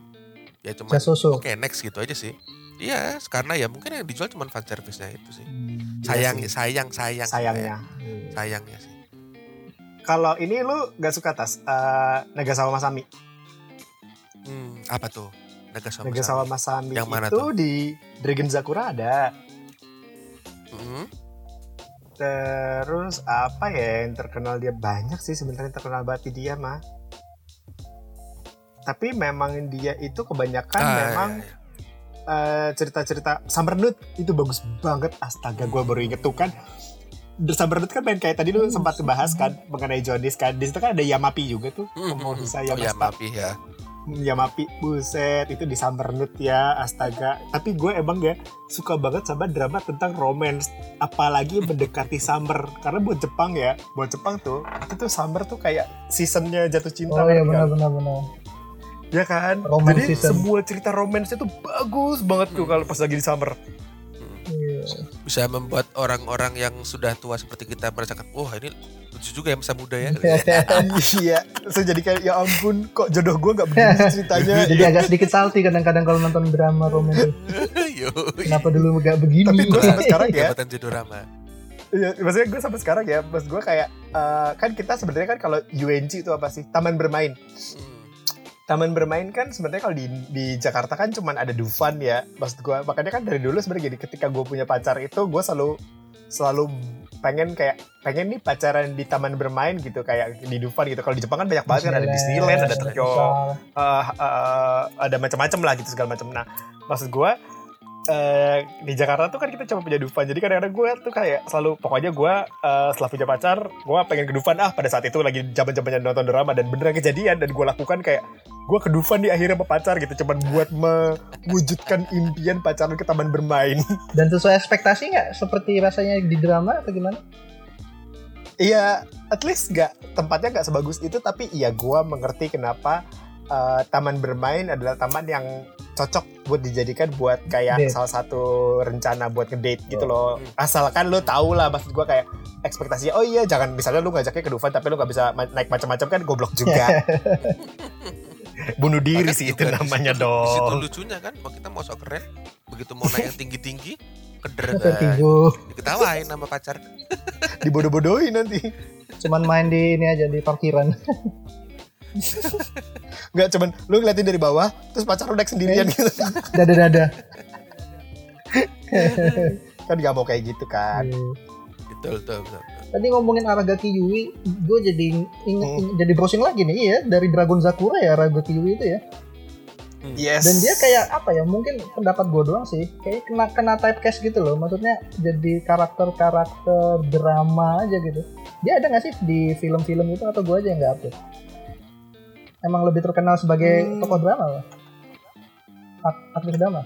ya cuma oke next gitu aja sih iya karena ya mungkin yang dijual cuma fan service-nya itu sih Hmm, sayang sih. sayang sayang Sayangnya. iya. sayangnya sih Kalau ini lu gak suka tas eh Nagasawa Masami. hmm, apa tuh Nagasama Nagasawa Masami Yang mana itu tuh? di Dragon Sakura ada. Hmm, Terus apa ya yang terkenal dia banyak sih sebenarnya terkenal banget di dia mah. Tapi memang dia itu kebanyakan ah, memang iya, iya. eh, cerita-cerita Summer Note itu bagus banget. Astaga gue baru inget tuh kan. The Summer Note kan main kayak tadi lu sempat bahas kan mengenai Jonis kan. Di situ kan ada Yamapi juga tuh Hmm, mau hmm, bisa hmm. oh ya maaf ya. Yamapi buset itu di Summer Note ya astaga. Tapi gue emang ya suka banget sama drama tentang romance apalagi mendekati summer. Karena buat Jepang ya buat Jepang tuh itu tuh summer tuh kayak seasonnya jatuh cinta Oh iya kan, benar benar benar. Ya kan Romance jadi season. semua cerita romance itu bagus banget tuh Hmm. kalau pas lagi di summer Iya. bisa membuat orang-orang yang sudah tua seperti kita merasakan wah ini lucu juga ya masa muda ya iya so jadi kayak ya ampun kok jodoh gue nggak begini ceritanya Jadi agak sedikit salty kadang-kadang kalau nonton drama romantis. yo Kenapa dulu gak begini? Tapi gue sampai sekarang ya jodorama Iya, maksudnya gue sampai sekarang ya, mas gue kayak eh, kan kita sebenarnya kan kalau UNC itu apa sih? Taman bermain. Hmm, Taman bermain kan sebenarnya kalau di di Jakarta kan cuman ada Dufan ya, maksud gue. Makanya kan dari dulu sebenarnya gini, ketika gue punya pacar itu gue selalu selalu pengen kayak pengen nih pacaran di taman bermain gitu kayak di Dufan gitu. Kalau di Jepang kan banyak banget kan ada Disneyland, ada Tokyo, eh, eh, ada macam-macam lah gitu segala macam. Nah, maksud gue eh, di Jakarta tuh kan kita cuma punya Dufan. Jadi kadang-kadang gue tuh kayak selalu pokoknya gue eh, setelah punya pacar, gue pengen ke Dufan ah pada saat itu lagi zaman-zamannya nonton drama dan beneran kejadian dan gue lakukan kayak gue ke Dufan di akhirnya sama pacar gitu cuman buat mewujudkan impian pacaran ke taman bermain. Dan sesuai ekspektasi nggak seperti rasanya di drama atau gimana? Iya, at least nggak tempatnya nggak sebagus itu, tapi iya gue mengerti kenapa eh, taman bermain adalah taman yang cocok buat dijadikan buat kayak Date. salah satu rencana buat ngedate gitu loh. Hmm. Asalkan lo tau lah, maksud gue kayak ekspektasinya, oh iya jangan misalnya lu ngajaknya ke Dufan tapi lu nggak bisa ma- naik macam-macam kan goblok juga. Bunuh diri Bahkan sih itu namanya situ- di situ dong. lucunya kan mau kita mau sok keren begitu mau naik yang tinggi-tinggi keder Vertigo. diketawain sama pacar Dibodoh-bodohin nanti. Cuman main di ini aja di parkiran. Nggak cuman lu ngeliatin dari bawah, terus pacar lu naik sendirian gitu. Dada-dada. kan nggak mau kayak gitu kan. Iya. betul betul betul, betul. Tadi ngomongin Aragaki Yui, gue jadi inget, Hmm. jadi browsing lagi nih ya dari Dragon Sakura ya Aragaki Yui itu ya. Yes. Dan dia kayak apa ya? Mungkin pendapat gue doang sih. Kayak kena kena typecast gitu loh. Maksudnya jadi karakter-karakter drama aja gitu. Dia ada nggak sih di film-film itu atau gue aja yang nggak update? Emang lebih terkenal sebagai Hmm. tokoh drama loh. Ak- Aktris drama.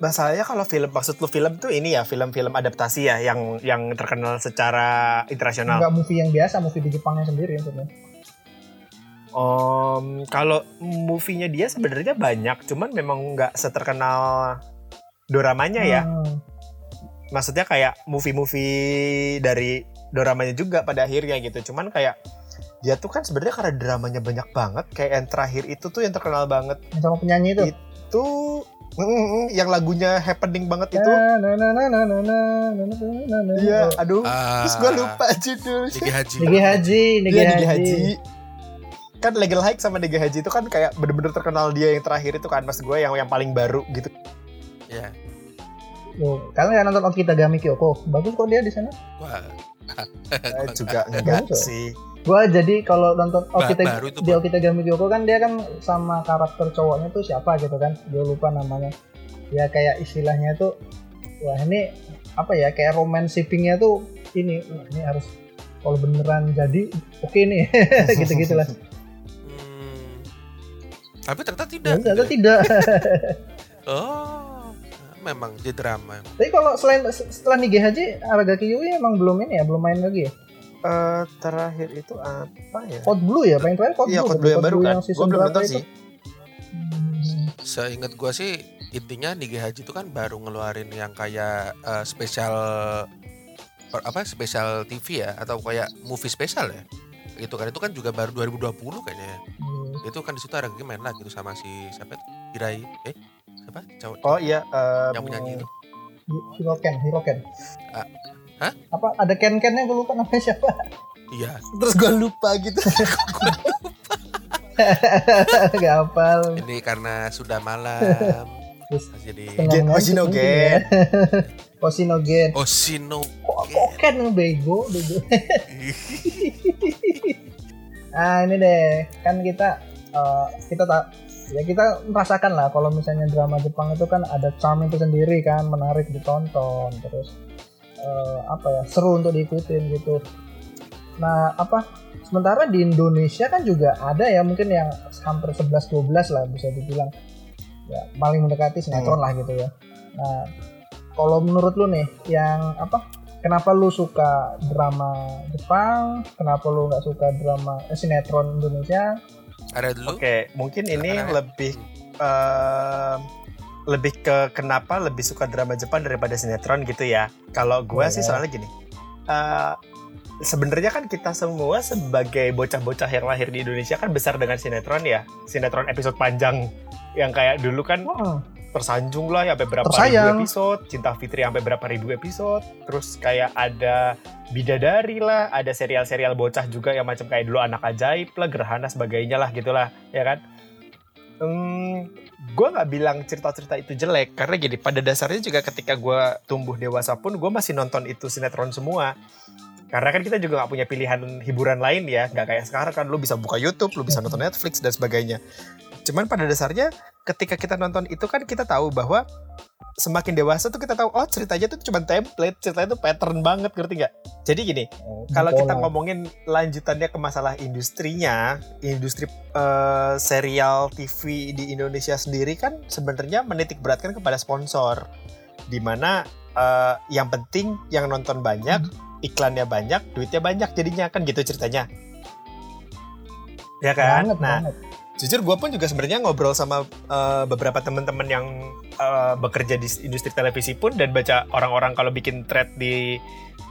Masalahnya kalau film maksud lu film tuh ini ya film-film adaptasi ya yang yang terkenal secara internasional. Enggak movie yang biasa, movie di Jepangnya sendiri maksudnya. Om, kalau movie-nya dia sebenarnya banyak, cuman memang nggak seterkenal doramanya ya. Hmm. Maksudnya kayak movie-movie dari doramanya juga pada akhirnya gitu. Cuman kayak dia tuh kan sebenarnya karena dramanya banyak banget, kayak yang terakhir itu tuh yang terkenal banget sama penyanyi itu. itu mm, yang lagunya happening banget itu. Na, na, na, na, na, na, na, na, na, na, na. Iya, aduh. Ah, Terus gue lupa judulnya. Niki Haji Niki Haji, Niki Iya Haji. Haji. Kan Legal Hike sama Niki Haji itu kan kayak bener-bener terkenal dia yang terakhir itu kan mas gue yang yang paling baru gitu. ya Tuh, kalian nggak nonton Okitagami Kyoko? Bagus kok dia di sana. wah Eh, juga enggak sih. Gua jadi kalau nonton Ba- Okita baru itu, di Kyoko kan dia kan sama karakter cowoknya tuh siapa gitu kan? Gue lupa namanya. Ya kayak istilahnya tuh wah ini apa ya kayak romance shippingnya tuh ini wah, ini harus kalau beneran jadi oke nih gitu gitulah Hmm. Tapi ternyata tidak. dan ternyata ya? tidak Oh, memang jadi drama. tapi kalau selain setelah Nige Haji Aragaki Yui emang belum ini ya belum main lagi ya Eh, terakhir itu apa ya? Code Blue ya paling terakhir Code Iya, Blue Code Blue yang baru kan. Gue belum nonton sih. Hmm. Seingat gua sih intinya Nige Haji itu kan baru ngeluarin yang kayak eh, spesial per- apa spesial TV ya atau kayak movie spesial ya. Itu kan itu kan juga baru 2020 kayaknya ya. Hmm. Itu kan di situ ada main lagi tuh sama si siapa itu? Hirai eh siapa? Cowok Oh iya, em, yang menyanyi itu. Hiroken Hiroken Ah, hah? apa ada Ken Kennya gue lupa namanya siapa Iya. terus gue lupa gitu. gak hafal Ini karena sudah malam. Terus jadi setengah Gen- ngantuk Hoshinogen. mungkin ya. Hoshinogen Oshino. kok kok Ken bego bego ah ini deh kan kita eh, kita tak ya kita merasakan lah kalau misalnya drama Jepang itu kan ada charm itu sendiri kan menarik ditonton terus eh, apa ya seru untuk diikutin gitu. Nah apa sementara di Indonesia kan juga ada ya mungkin yang hampir 11-12 lah bisa dibilang. Ya paling mendekati sinetron lah gitu ya. Nah kalau menurut lu nih yang apa kenapa lu suka drama Jepang kenapa lu nggak suka drama eh, sinetron Indonesia Ada dulu. Oke, mungkin ini lebih em, lebih ke kenapa lebih suka drama Jepang daripada sinetron gitu ya. Kalau gue sih Boleh. soalnya gini, eh, sebenarnya kan kita semua sebagai bocah-bocah yang lahir di Indonesia kan besar dengan sinetron ya, sinetron episode panjang yang kayak dulu kan Heeh. Tersanjung lah ya sampai berapa Tersayang. ribu episode, Cinta Fitri sampai berapa ribu episode, terus kayak ada Bidadari lah, ada serial-serial bocah juga yang macam kayak dulu Anak Ajaib lah, Gerhana sebagainya lah gitulah, ya kan? Hmm, gue nggak bilang cerita-cerita itu jelek karena gini pada dasarnya juga ketika gue tumbuh dewasa pun gue masih nonton itu sinetron semua karena kan kita juga nggak punya pilihan hiburan lain ya nggak kayak sekarang kan lu bisa buka YouTube lu bisa nonton Netflix dan sebagainya cuman pada dasarnya ketika kita nonton itu kan kita tahu bahwa semakin dewasa tuh kita tahu oh ceritanya tuh cuma template ceritanya tuh pattern banget ngerti nggak jadi gini kalau kita ngomongin lanjutannya ke masalah industrinya, industri eh, serial TV di Indonesia sendiri kan sebenarnya menitik beratkan kepada sponsor. Di mana eh, yang penting yang nonton banyak, iklannya banyak, duitnya banyak jadinya kan gitu ceritanya. Ya kan? banget, nah, banget. Jujur gue pun juga sebenarnya ngobrol sama eh, beberapa teman-teman yang eh, bekerja di industri televisi pun dan baca orang-orang kalau bikin thread di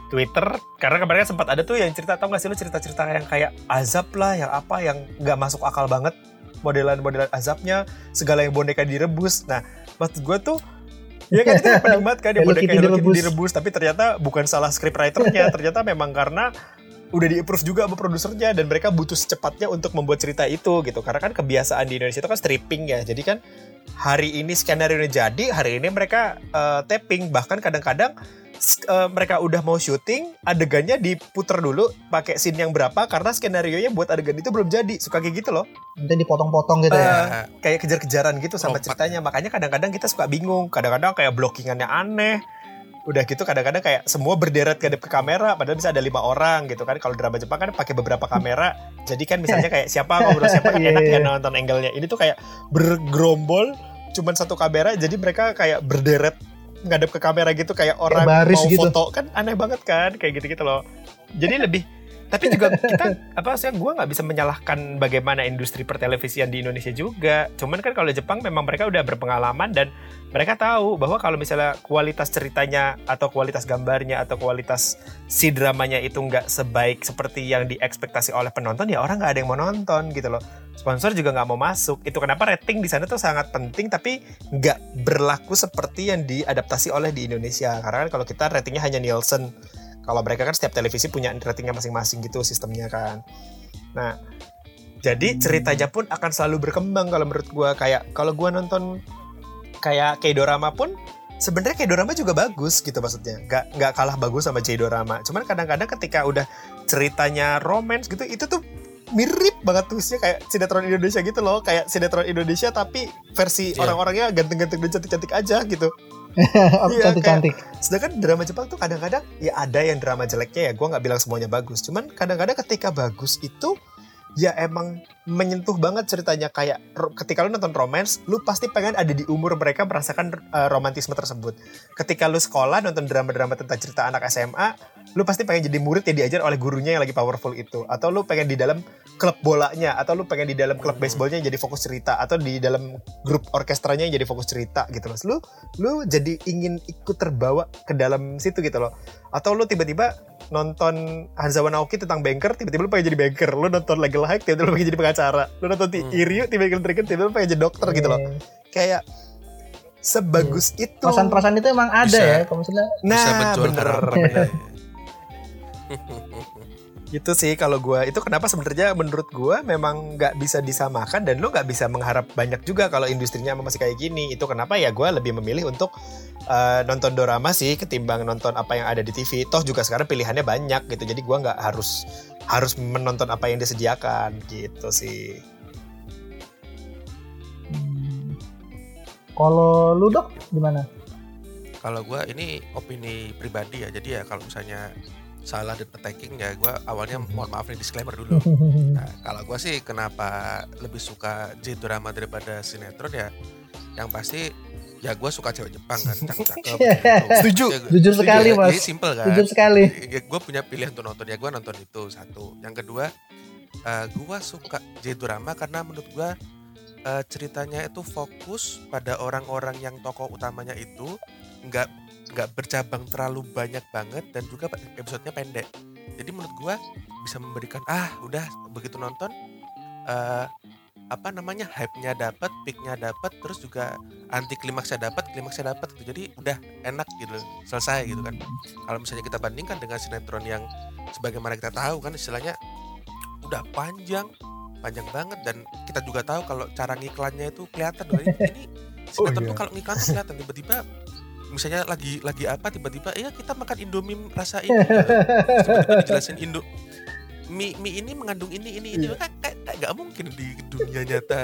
Twitter. Karena kemarin kan sempat ada tuh yang cerita tau gak sih lu cerita-cerita yang kayak azab lah yang apa yang nggak masuk akal banget. Modelan-modelan azabnya segala yang boneka direbus. Nah maksud gue tuh Ya kan itu yang penikmat kan yang boneka Hello Kitty direbus. direbus tapi ternyata bukan salah scriptwriternya. Ternyata memang karena udah di approve juga sama produsernya dan mereka butuh secepatnya untuk membuat cerita itu gitu. Karena kan kebiasaan di Indonesia itu kan stripping ya. Jadi kan hari ini skenario ini jadi hari ini mereka eh, tapping bahkan kadang-kadang eh, mereka udah mau syuting adegannya diputer dulu pakai scene yang berapa karena skenario nya buat adegan itu belum jadi. Suka kayak gitu loh. Nanti dipotong-potong gitu ya. Eh, kayak kejar-kejaran gitu sama Lompat. ceritanya. Makanya kadang-kadang kita suka bingung. Kadang-kadang kayak blockingannya aneh udah gitu kadang-kadang kayak semua berderet kedep ke kamera padahal bisa ada lima orang gitu kan. Kalau drama Jepang kan pakai beberapa kamera. Jadi kan misalnya kayak siapa ngobrol siapa kan Iya, enak ya iya. nonton angle-nya. Ini tuh kayak bergerombol cuman satu kamera jadi mereka kayak berderet ngadep ke kamera gitu kayak orang baris mau gitu. foto. Kan aneh banget kan kayak gitu-gitu loh. Jadi lebih tapi juga kita apa sih gue nggak bisa menyalahkan bagaimana industri pertelevisian di Indonesia juga. Cuman kan kalau Jepang memang mereka udah berpengalaman dan mereka tahu bahwa kalau misalnya kualitas ceritanya atau kualitas gambarnya atau kualitas si dramanya itu nggak sebaik seperti yang diekspektasi oleh penonton ya orang nggak ada yang mau nonton gitu loh. Sponsor juga nggak mau masuk. Itu kenapa rating di sana tuh sangat penting tapi nggak berlaku seperti yang diadaptasi oleh di Indonesia. Karena kan kalau kita ratingnya hanya Nielsen kalau mereka kan setiap televisi punya ratingnya masing-masing gitu sistemnya kan. Nah jadi Hmm. ceritanya pun akan selalu berkembang kalau menurut gua. Kayak kalau gua nonton kayak K-drama pun sebenarnya K-drama juga bagus gitu maksudnya. Nggak nggak kalah bagus sama J-drama. Cuman kadang-kadang ketika udah ceritanya romance gitu itu tuh mirip banget twistnya kayak sinetron Indonesia gitu loh. Kayak sinetron Indonesia tapi versi Iya. orang-orangnya ganteng-ganteng dan cantik-cantik aja gitu Aku Iya, cantik-cantik. Sedangkan drama Jepang tuh kadang-kadang ya ada yang drama jeleknya ya. Gue nggak bilang semuanya bagus. Cuman kadang-kadang ketika bagus itu ya emang menyentuh banget ceritanya kayak ketika lu nonton romance, lu pasti pengen ada di umur mereka merasakan eh, romantisme tersebut. Ketika lu sekolah nonton drama-drama tentang cerita anak SMA, lu pasti pengen jadi murid yang diajar oleh gurunya yang lagi powerful itu. Atau lu pengen di dalam klub bolanya, atau lu pengen di dalam klub baseballnya yang jadi fokus cerita, atau di dalam grup orkestranya yang jadi fokus cerita gitu mas. Lu lu jadi ingin ikut terbawa ke dalam situ gitu loh. Atau lu tiba-tiba nonton Hanzawa Naoki tentang banker, tiba-tiba lu pengen jadi banker. Lu nonton Legal High, tiba-tiba lu pengen jadi pengacara. Lu nonton Hmm. Iryu, tiba-tiba tiba-tiba lu pengen jadi dokter gitu loh. Eh, Kayak sebagus itu. Perasaan-perasaan itu emang ada Bisa. ya. Kalau misalnya Nah, bener. bener. Gitu sih kalau gua itu kenapa sebenarnya menurut gua memang nggak bisa disamakan dan lo nggak bisa mengharap banyak juga kalau industrinya masih kayak gini. Itu kenapa ya gua lebih memilih untuk eh, nonton dorama sih ketimbang nonton apa yang ada di TV. Toh juga sekarang pilihannya banyak gitu. Jadi gua nggak harus harus menonton apa yang disediakan gitu sih. hmm, kalau lu dok gimana? Kalau gue ini opini pribadi ya, jadi ya kalau misalnya salah dan attacking ya gue awalnya mohon maaf nih disclaimer dulu. Nah, kalau gue sih kenapa lebih suka J drama daripada sinetron ya, yang pasti ya gue suka cewek Jepang kan, cakep-cakep. gitu. Setuju. Ya, gua- Jujur sekali, ya, Mas. Jadi simple kan. Jujur sekali. Ya, gue punya pilihan untuk nonton ya gue nonton itu satu. Yang kedua, eh gue suka J drama karena menurut gue eh, ceritanya itu fokus pada orang-orang yang tokoh utamanya itu nggak nggak bercabang terlalu banyak banget dan juga episodenya pendek. Jadi menurut gua bisa memberikan ah udah begitu nonton eh apa namanya hype-nya dapat, peak-nya dapat, terus juga anti klimaksnya dapat, klimaksnya dapat gitu. Jadi udah enak gitu, selesai gitu kan. Kalau misalnya kita bandingkan dengan sinetron yang sebagaimana kita tahu kan istilahnya udah panjang, panjang banget dan kita juga tahu kalau cara ngiklannya itu kelihatan ini, ini Oh, sinetron iya. tuh kalau ngiklan tuh kelihatan tiba-tiba misalnya lagi lagi apa tiba-tiba ya kita makan indomie rasa ini tiba-tiba dijelasin indo mie, mie ini mengandung ini ini ini Iya. kan kayak kayak nggak mungkin di dunia nyata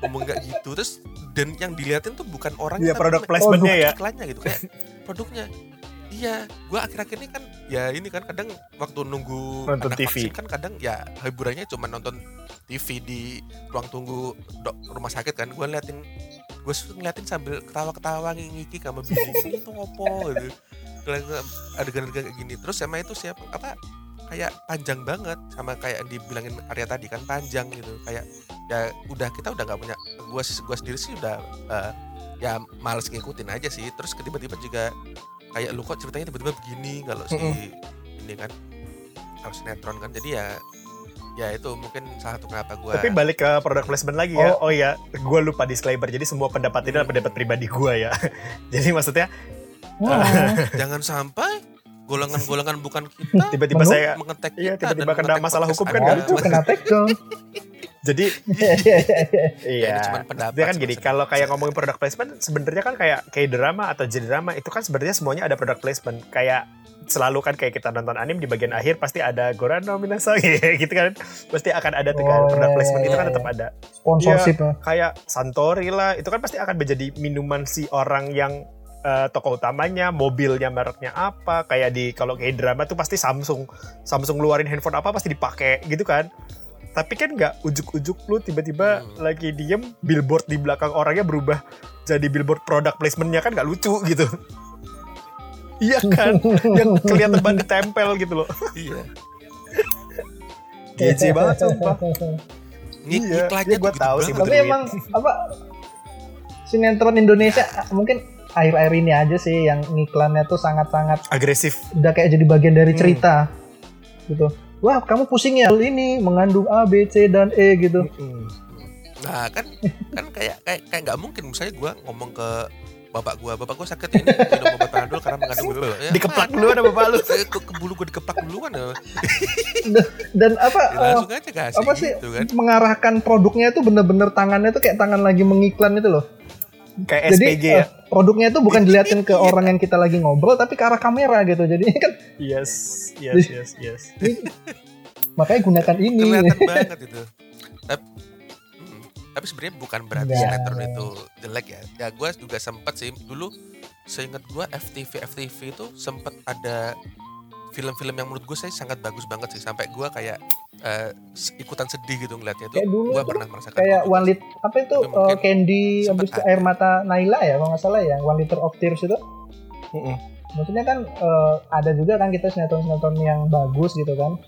ngomong nggak gitu terus dan yang diliatin tuh bukan Iya, tapi produk me- placement-nya ya. iklannya gitu kayak produknya iya gua akhir-akhir ini kan ya ini kan kadang waktu nunggu Nonton anak TV. vaksin kan kadang ya hiburannya cuma nonton TV di ruang tunggu dok, rumah sakit kan gua liatin gue ngeliatin sambil ketawa-ketawa ngiki sama bini ini tuh ngopo gitu. Adegan-adegan kayak gini. Terus sama itu siapa apa kayak panjang banget. Sama kayak yang dibilangin Arya tadi kan panjang gitu. Kayak ya udah kita udah nggak punya gua gua sendiri sih udah eh, ya males ngikutin aja sih. Terus tiba-tiba juga kayak lu kok ceritanya tiba-tiba begini kalau si ini kan kalau sinetron kan. Jadi ya ya itu mungkin salah satu kenapa gua Tapi balik ke product placement lagi ya. Oh, iya, gue lupa disclaimer. Jadi semua pendapat ini adalah pendapat pribadi gue ya. Jadi maksudnya Hmm. jangan sampai golongan-golongan bukan kita tiba-tiba saya mengetek Iya, kita tiba-tiba dan kena masalah hukum kan Waduh, kena tag dong. jadi Iya, iya, iya, iya. iya. pendapat Dia kan gini, kalau kayak ngomongin product placement sebenarnya kan kayak kayak drama atau J drama itu kan sebenarnya semuanya ada product placement. Kayak selalu kan kayak kita nonton anime di bagian akhir pasti ada Gorano Minasai gitu kan. Pasti akan ada tuh kan Oh, product placement itu kan iya, tetap iya. ada. Sponsorship ya. kayak Santori lah itu kan pasti akan menjadi minuman si orang yang eh, tokoh utamanya mobilnya mereknya apa kayak di kalau kayak drama tuh pasti Samsung Samsung ngeluarin handphone apa pasti dipakai gitu kan tapi kan nggak ujuk-ujuk lu tiba-tiba Hmm. lagi diem billboard di belakang orangnya berubah jadi billboard product placementnya kan nggak lucu gitu iya kan yang kelihatan banget ditempel gitu loh iya GC banget sumpah Ngik Iya, iklannya iya, tuh gitu tahu sih. Tapi Duit. emang apa sinetron Indonesia mungkin akhir-akhir ini aja sih yang ngiklannya tuh sangat-sangat agresif udah kayak jadi bagian dari Hmm. cerita gitu. Wah, kamu pusing ya ini mengandung A, B, C dan E gitu. Nah kan kan kayak kayak kayak nggak mungkin misalnya gua ngomong ke bapak gua, bapak gua sakit ini minum obat panadol karena mengandung bla. Ya, dikeplak dulu ada bapak lu ke, ke bulu gua dikeplak duluan ya. Dan apa Ya, langsung aja kasih apa sih gitu kan. mengarahkan produknya itu bener-bener tangannya tuh kayak tangan lagi mengiklan itu loh. Kayak Jadi SPG ya eh, produknya itu bukan diliatin ke orang yang kita lagi ngobrol tapi ke arah kamera gitu. Jadi kan Yes, yes, yes, yes. makanya gunakan ini. Kelihatan banget itu. Tapi, hmm, tapi sebenarnya bukan berarti Enggak. sinetron itu jelek ya ya gue juga sempet sih dulu seingat gue FTV FTV itu sempet ada film-film yang menurut gue saya sangat bagus banget sih. Sampai gue kayak s- ikutan sedih gitu ngeliatnya Kayak dulu gue tuh pernah merasakan kayak one lit apa itu eh, candy habis itu air mata Naila ya kalau nggak salah ya one liter of tears itu? Mm-mm. maksudnya kan eh, ada juga kan kita sinetron sinetron yang bagus gitu kan?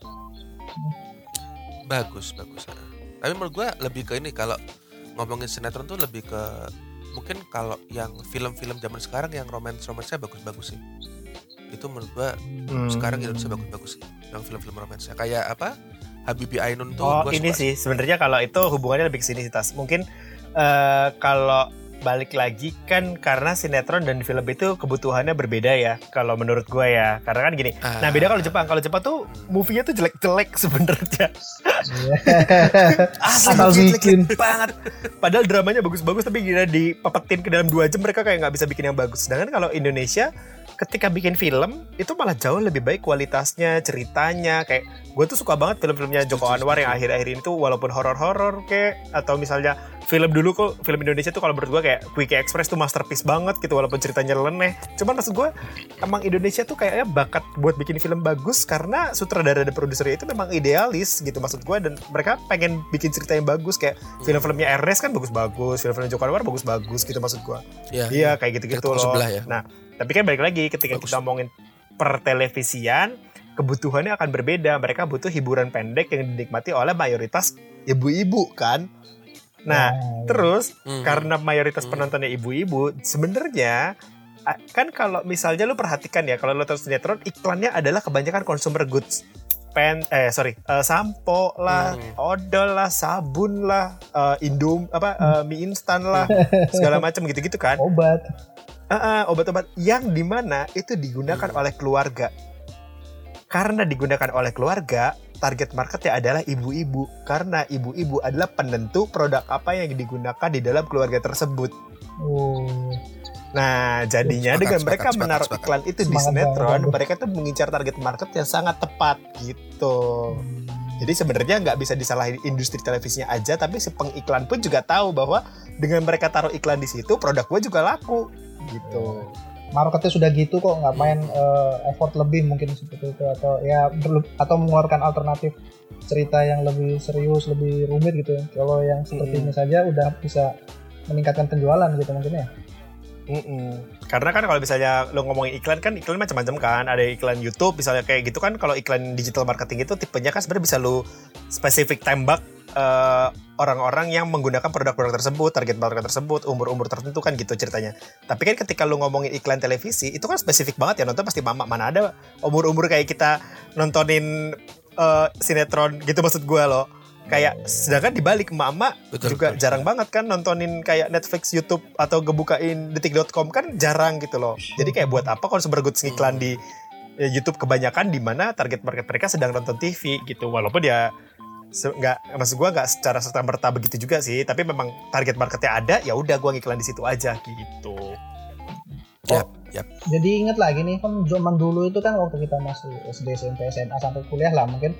Bagus bagus tapi menurut gue lebih ke ini kalau ngomongin sinetron tuh lebih ke mungkin kalau yang film-film zaman sekarang yang romance romansnya bagus-bagus sih itu menurut gue Hmm. sekarang Indonesia bagus-bagus sih yang film-film romansnya kayak apa Habibie Ainun tuh Oh gua ini suka sih sebenarnya kalau itu hubungannya lebih ke sini sih Tas. Mungkin eh, kalau balik lagi kan karena sinetron dan film itu kebutuhannya berbeda ya kalau menurut gue ya karena kan gini Ah. nah beda kalau Jepang kalau Jepang tuh movie-nya tuh jelek-jelek sebenarnya Asal bikin. banget padahal dramanya bagus-bagus tapi gila dipepetin ke dalam dua jam mereka kayak nggak bisa bikin yang bagus sedangkan kalau Indonesia ketika bikin film itu malah jauh lebih baik kualitasnya ceritanya. Kayak gue tuh suka banget film-filmnya Joko Anwar yang akhir-akhir ini tuh walaupun horor-horor kayak atau misalnya film dulu kok film Indonesia tuh kalau menurut gue kayak Quickie Express tuh masterpiece banget gitu walaupun ceritanya leneh. Cuman maksud gue emang Indonesia tuh kayaknya bakat buat bikin film bagus karena sutradara dan produsernya itu memang idealis gitu maksud gue dan mereka pengen bikin cerita yang bagus. Kayak film-filmnya Ernest kan bagus-bagus film-film Joko Anwar bagus-bagus gitu maksud gue ya, iya kayak gitu-gitu Kayak toko loh. ya. nah tapi kan balik lagi ketika Bagus. kita ngomongin per televisian kebutuhannya akan berbeda mereka butuh hiburan pendek yang dinikmati oleh mayoritas ibu-ibu kan nah Nah, terus Mhm. karena mayoritas Hmm. penontonnya ibu-ibu sebenarnya kan kalau misalnya lu perhatikan ya kalau lu terus sinetron iklannya adalah kebanyakan consumer goods pen eh sorry eh, sampo lah Hmm. odol lah sabun lah eh, indom apa eh, mie instan lah segala macam gitu-gitu kan obat Ah, obat-obat yang di mana itu digunakan Hmm. oleh keluarga. Karena digunakan oleh keluarga target marketnya adalah ibu-ibu. Karena ibu-ibu adalah penentu produk apa yang digunakan di dalam keluarga tersebut. Oh. Nah, jadinya Sepakat, dengan sepakat, mereka sepakat, menaruh sepakat. iklan itu di Semangat sinetron, mereka tuh mengincar target market yang sangat tepat gitu. Jadi sebenarnya nggak bisa disalahin industri televisinya aja, tapi si pengiklan pun juga tahu bahwa dengan mereka taruh iklan di situ, produk gue juga laku gitu. marketnya sudah gitu kok ngapain eh, effort lebih mungkin seperti itu atau ya atau mengeluarkan alternatif cerita yang lebih serius lebih rumit gitu kalau yang seperti Mm-mm. ini saja udah bisa meningkatkan penjualan gitu mungkin ya Mm-mm. Karena kan kalau misalnya lo ngomongin iklan kan iklan macam-macam kan. Ada iklan YouTube misalnya kayak gitu kan. Kalau iklan digital marketing itu tipenya kan sebenarnya bisa lo spesifik tembak eh, orang-orang yang menggunakan produk-produk tersebut, target market tersebut, umur-umur tertentu kan gitu ceritanya. Tapi kan ketika lo ngomongin iklan televisi itu kan spesifik banget ya nonton pasti mama mana ada umur-umur kayak kita nontonin eh, sinetron gitu maksud gua loh. Kayak sedangkan dibalik emak-emak Betul, juga betul. jarang banget kan nontonin kayak Netflix, YouTube atau ngebukain detik.com kan jarang gitu loh. Jadi kayak buat apa consumer goods ngiklan di ya, YouTube kebanyakan di mana target market mereka sedang nonton TV gitu. Walaupun ya nggak maksud gua nggak secara serta merta begitu juga sih, tapi memang target marketnya ada ya udah gua ngiklan di situ aja gitu. Yap, yap. jadi inget lagi nih kan zaman dulu itu kan waktu kita masih SD SMP SMA sampai kuliah lah mungkin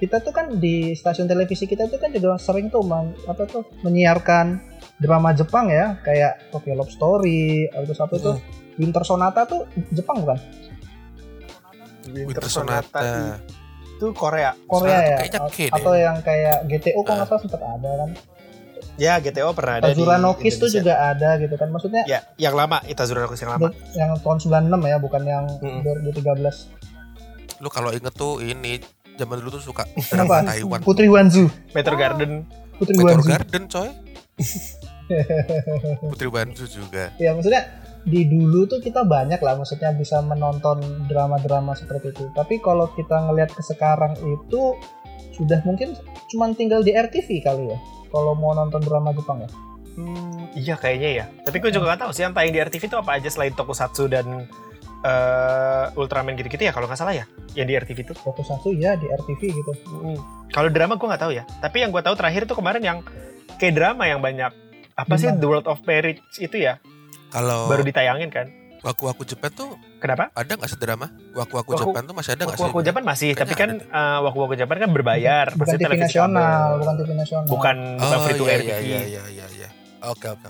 kita tuh kan di stasiun televisi kita tuh kan juga sering tuh men- apa tuh menyiarkan drama Jepang ya kayak Tokyo Love Story atau apa tuh Winter Sonata tuh Jepang bukan Winter Sonata. Itu Korea. Korea ya kayaknya A- K deh. atau yang kayak GTO kok Ah. nggak salah sempat ada kan Ya GTO pernah ada di Tazura no Kiss tuh juga ada gitu kan maksudnya Ya, yang lama, Itazura no Kiss yang lama. yang tahun 96 ya bukan yang Mm-mm. 2013 Lu kalau inget tuh ini zaman dulu tuh suka drama Taiwan. Putri Wanzu Metro Garden. Putri Meteor Wanzu Garden coy. Putri Wanzu juga. ya maksudnya di dulu tuh kita banyak lah maksudnya bisa menonton drama-drama seperti itu tapi kalau kita ngelihat ke sekarang itu sudah mungkin cuman tinggal di RTV kali ya kalau mau nonton drama Jepang ya Hmm, iya kayaknya ya. Tapi gue juga gak tahu sih yang tayang di RTV itu apa aja selain Tokusatsu dan eh, Ultraman gitu-gitu ya kalau nggak salah ya. Yang di RTV itu. Tokusatsu ya di RTV gitu Hmm. Kalau drama gue nggak tahu ya. Tapi yang gue tahu terakhir itu kemarin yang kayak drama yang banyak apa sih Gimana? The World of Marriage itu ya Kalau baru ditayangin kan. Waku-waku Jepang tuh Kenapa? ada nggak sih drama? Waku-waku Waku- Jepang tuh masih ada nggak sih? Waku Waku Japan masih, Kayaknya tapi kan ada eh, Waku Waku Japan kan berbayar. bukan Pasti TV televisi nasional kabel. bukan TV nasional Bukan bukan Oh free to iya air iya TV. iya iya iya iya. Oke oke.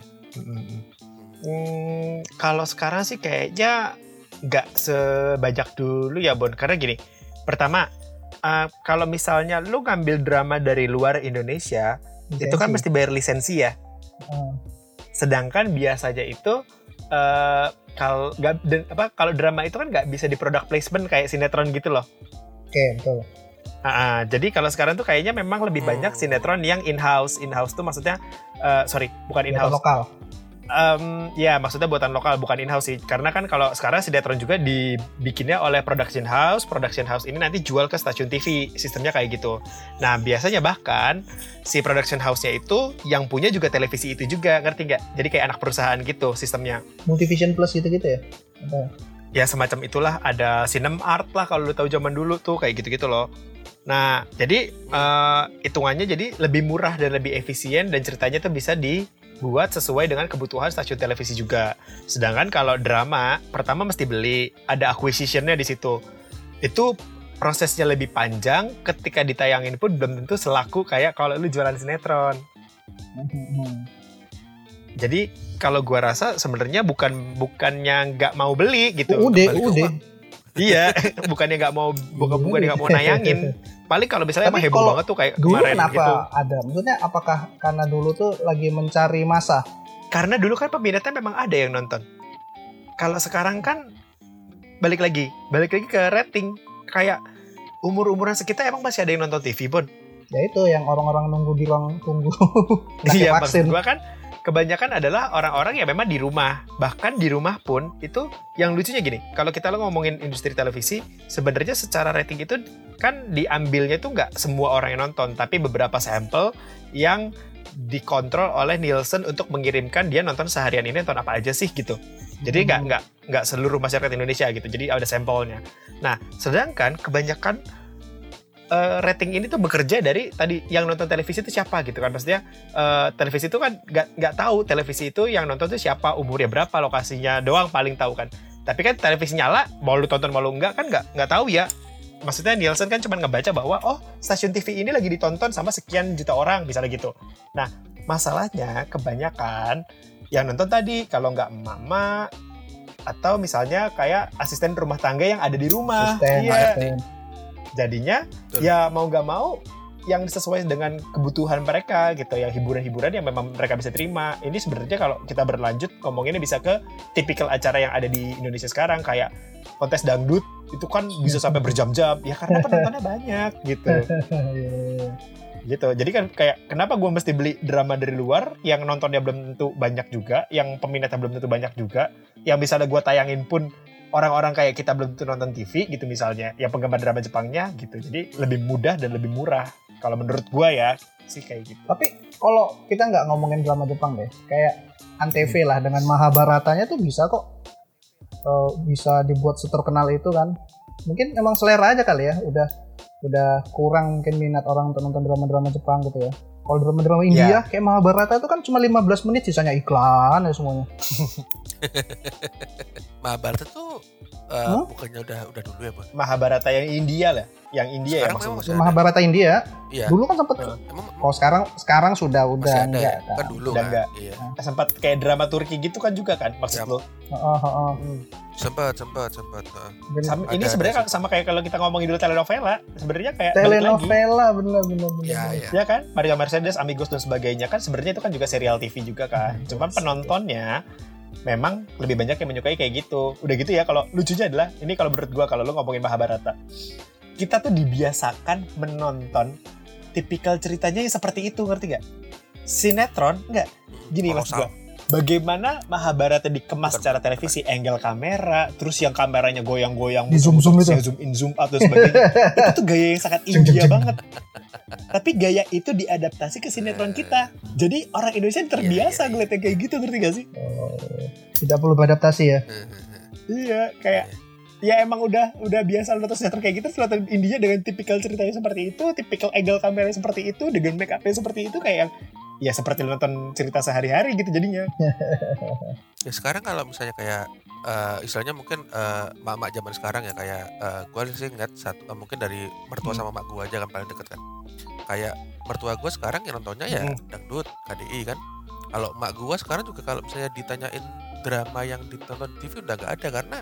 Hmm, kalau sekarang sih kayaknya nggak sebanyak dulu ya Bon karena gini pertama eh, kalau misalnya lu ngambil drama dari luar Indonesia itu kan mesti bayar lisensi ya Hmm. Sedangkan biasanya itu eh kalau nggak apa kalau drama itu kan nggak bisa di product placement kayak sinetron gitu loh. Oke betul. Ah, ah, jadi kalau sekarang tuh kayaknya memang lebih banyak Hmm. sinetron yang in house in house tuh maksudnya eh, sorry bukan in house lokal Em, ya maksudnya buatan lokal bukan in house sih. Karena kan kalau sekarang sinetron juga dibikinnya oleh production house. Production house ini nanti jual ke stasiun TV sistemnya kayak gitu. Nah biasanya bahkan si production house-nya itu yang punya juga televisi itu juga ngerti nggak? Jadi kayak anak perusahaan gitu sistemnya. Multivision plus gitu gitu ya? Apa? ya? Semacam itulah. Ada sinem art lah kalau lu tahu zaman dulu tuh kayak gitu-gitu loh. Nah jadi eh, hitungannya jadi lebih murah dan lebih efisien dan ceritanya tuh bisa dibuat sesuai dengan kebutuhan stasiun televisi juga. Sedangkan kalau drama pertama mesti beli. Ada acquisitionnya di situ. Itu prosesnya lebih panjang ketika ditayangin pun belum tentu selaku kayak kalau lu jualan sinetron. Hmm. jadi kalau gua rasa sebenarnya bukan bukannya nggak mau beli gitu. UUD uang. Iya, bukannya nggak mau bukan bukannya nggak mau nayangin. Paling kalau misalnya Tapi emang heboh banget tuh kayak dulu kemarin kenapa gitu. ada maksudnya apakah karena dulu tuh lagi mencari masa Karena dulu kan peminatnya memang ada yang nonton. Kalau sekarang kan balik lagi, balik lagi ke rating. Kayak umur-umuran sekitar emang masih ada yang nonton TV, Bon. ya itu yang orang-orang nunggu di ruang tunggu Iya, maksud vaksin gua kan kebanyakan adalah orang-orang yang memang di rumah. Bahkan di rumah pun itu yang lucunya gini, kalau kita lo ngomongin industri televisi, sebenarnya secara rating itu kan diambilnya tuh nggak semua orang yang nonton, tapi beberapa sampel yang dikontrol oleh Nielsen untuk mengirimkan dia nonton seharian ini nonton apa aja sih gitu. Jadi nggak Hmm. nggak nggak seluruh masyarakat Indonesia gitu. Jadi ada sampelnya. Nah, sedangkan kebanyakan eh, rating ini tuh bekerja dari tadi yang nonton televisi itu siapa gitu kan. Maksudnya eh, televisi itu kan nggak nggak tahu televisi itu yang nonton tuh siapa umurnya berapa lokasinya doang paling tahu kan. Tapi kan televisi nyala mau lu tonton mau lu enggak kan nggak nggak tahu ya. Maksudnya Nielsen kan cuma ngebaca bahwa oh stasiun TV ini lagi ditonton sama sekian juta orang misalnya gitu. Nah masalahnya kebanyakan yang nonton tadi kalau nggak mama atau misalnya kayak asisten rumah tangga yang ada di rumah. Asisten, iya. asisten. Jadinya Betul. ya mau nggak mau yang sesuai dengan kebutuhan mereka gitu yang hiburan-hiburan yang memang mereka bisa terima. Ini sebenarnya kalau kita berlanjut ngomonginnya bisa ke tipikal acara yang ada di Indonesia sekarang kayak kontes dangdut itu kan bisa sampai berjam-jam. Ya karena penontonnya banyak gitu. Iya, gitu. Jadi kan kayak kenapa gue mesti beli drama dari luar? Yang nontonnya belum tentu banyak juga yang peminatnya belum tentu banyak juga. Yang misalnya gue tayangin pun orang-orang kayak kita belum tentu nonton TV gitu misalnya yang penggemar drama Jepangnya gitu jadi lebih mudah dan lebih murah kalau menurut gue ya sih kayak gitu Tapi kalau kita nggak ngomongin drama Jepang deh, kayak Antv lah dengan Mahabharatanya tuh bisa kok eh, bisa dibuat seterkenal itu kan. Mungkin emang selera aja kali ya, udah udah kurang mungkin minat orang untuk nonton drama-drama Jepang gitu ya. Kalau drama-drama India kayak Mahabharata itu kan cuma 15 menit sisanya iklan ya semuanya. Mahabharata tuh eh, Hah? bukannya udah udah dulu ya, Bang? Mahabharata yang India lah yang India ya Sekarang maksudnya memang masih ada. Mahabharata India Iya. dulu kan sempet Heeh. Emang kalau sekarang sekarang sudah udah masih ada enggak ya? Kan dulu Udah kan. enggak. Iya. sempat kayak drama Turki gitu kan juga kan maksud Ya. lo Heeh, heeh. Sempat, sempat, sempat. Heeh. Dan Sama- ini sebenarnya sama kayak kalau kita ngomongin dulu telenovela sebenarnya kayak telenovela bener bener bener. Ya, bener. ya. ya kan Mario Mercedes Amigos dan sebagainya kan sebenarnya itu kan juga serial TV juga kan Hmm, cuman betul. penontonnya memang lebih banyak yang menyukai kayak gitu udah gitu ya kalau lucunya adalah ini kalau menurut gua kalau lu ngomongin Mahabharata kita tuh dibiasakan menonton tipikal ceritanya yang seperti itu ngerti gak sinetron enggak gini Kolosal. maksud gua bagaimana Mahabharata dikemas Bukan, secara televisi angle kamera terus yang kameranya goyang-goyang Di zoom-zoom itu. yang zoom in zoom out dan sebagainya itu tuh gaya yang sangat India jeng. banget tapi gaya itu diadaptasi ke sinetron kita jadi orang Indonesia terbiasa Iya, iya, iya. ngeliatnya kayak gitu ngerti gak sih Oh, tidak perlu beradaptasi ya. iya kayak ya emang udah udah biasa nonton sinetron kayak gitu nonton India dengan tipikal ceritanya seperti itu tipikal angle kamera seperti itu dengan make upnya seperti itu kayak yang ya seperti nonton cerita sehari-hari gitu jadinya Ya sekarang kalau misalnya kayak eh, istilahnya mungkin eh, mak-mak zaman sekarang ya kayak eh, gue sih ngeliat satu eh, mungkin dari mertua Hmm. sama mak gue aja kan paling deket kan kayak mertua gue sekarang yang nontonnya ya Hmm. dangdut KDI kan kalau mak gue sekarang juga kalau misalnya ditanyain drama yang ditonton di TV udah gak ada karena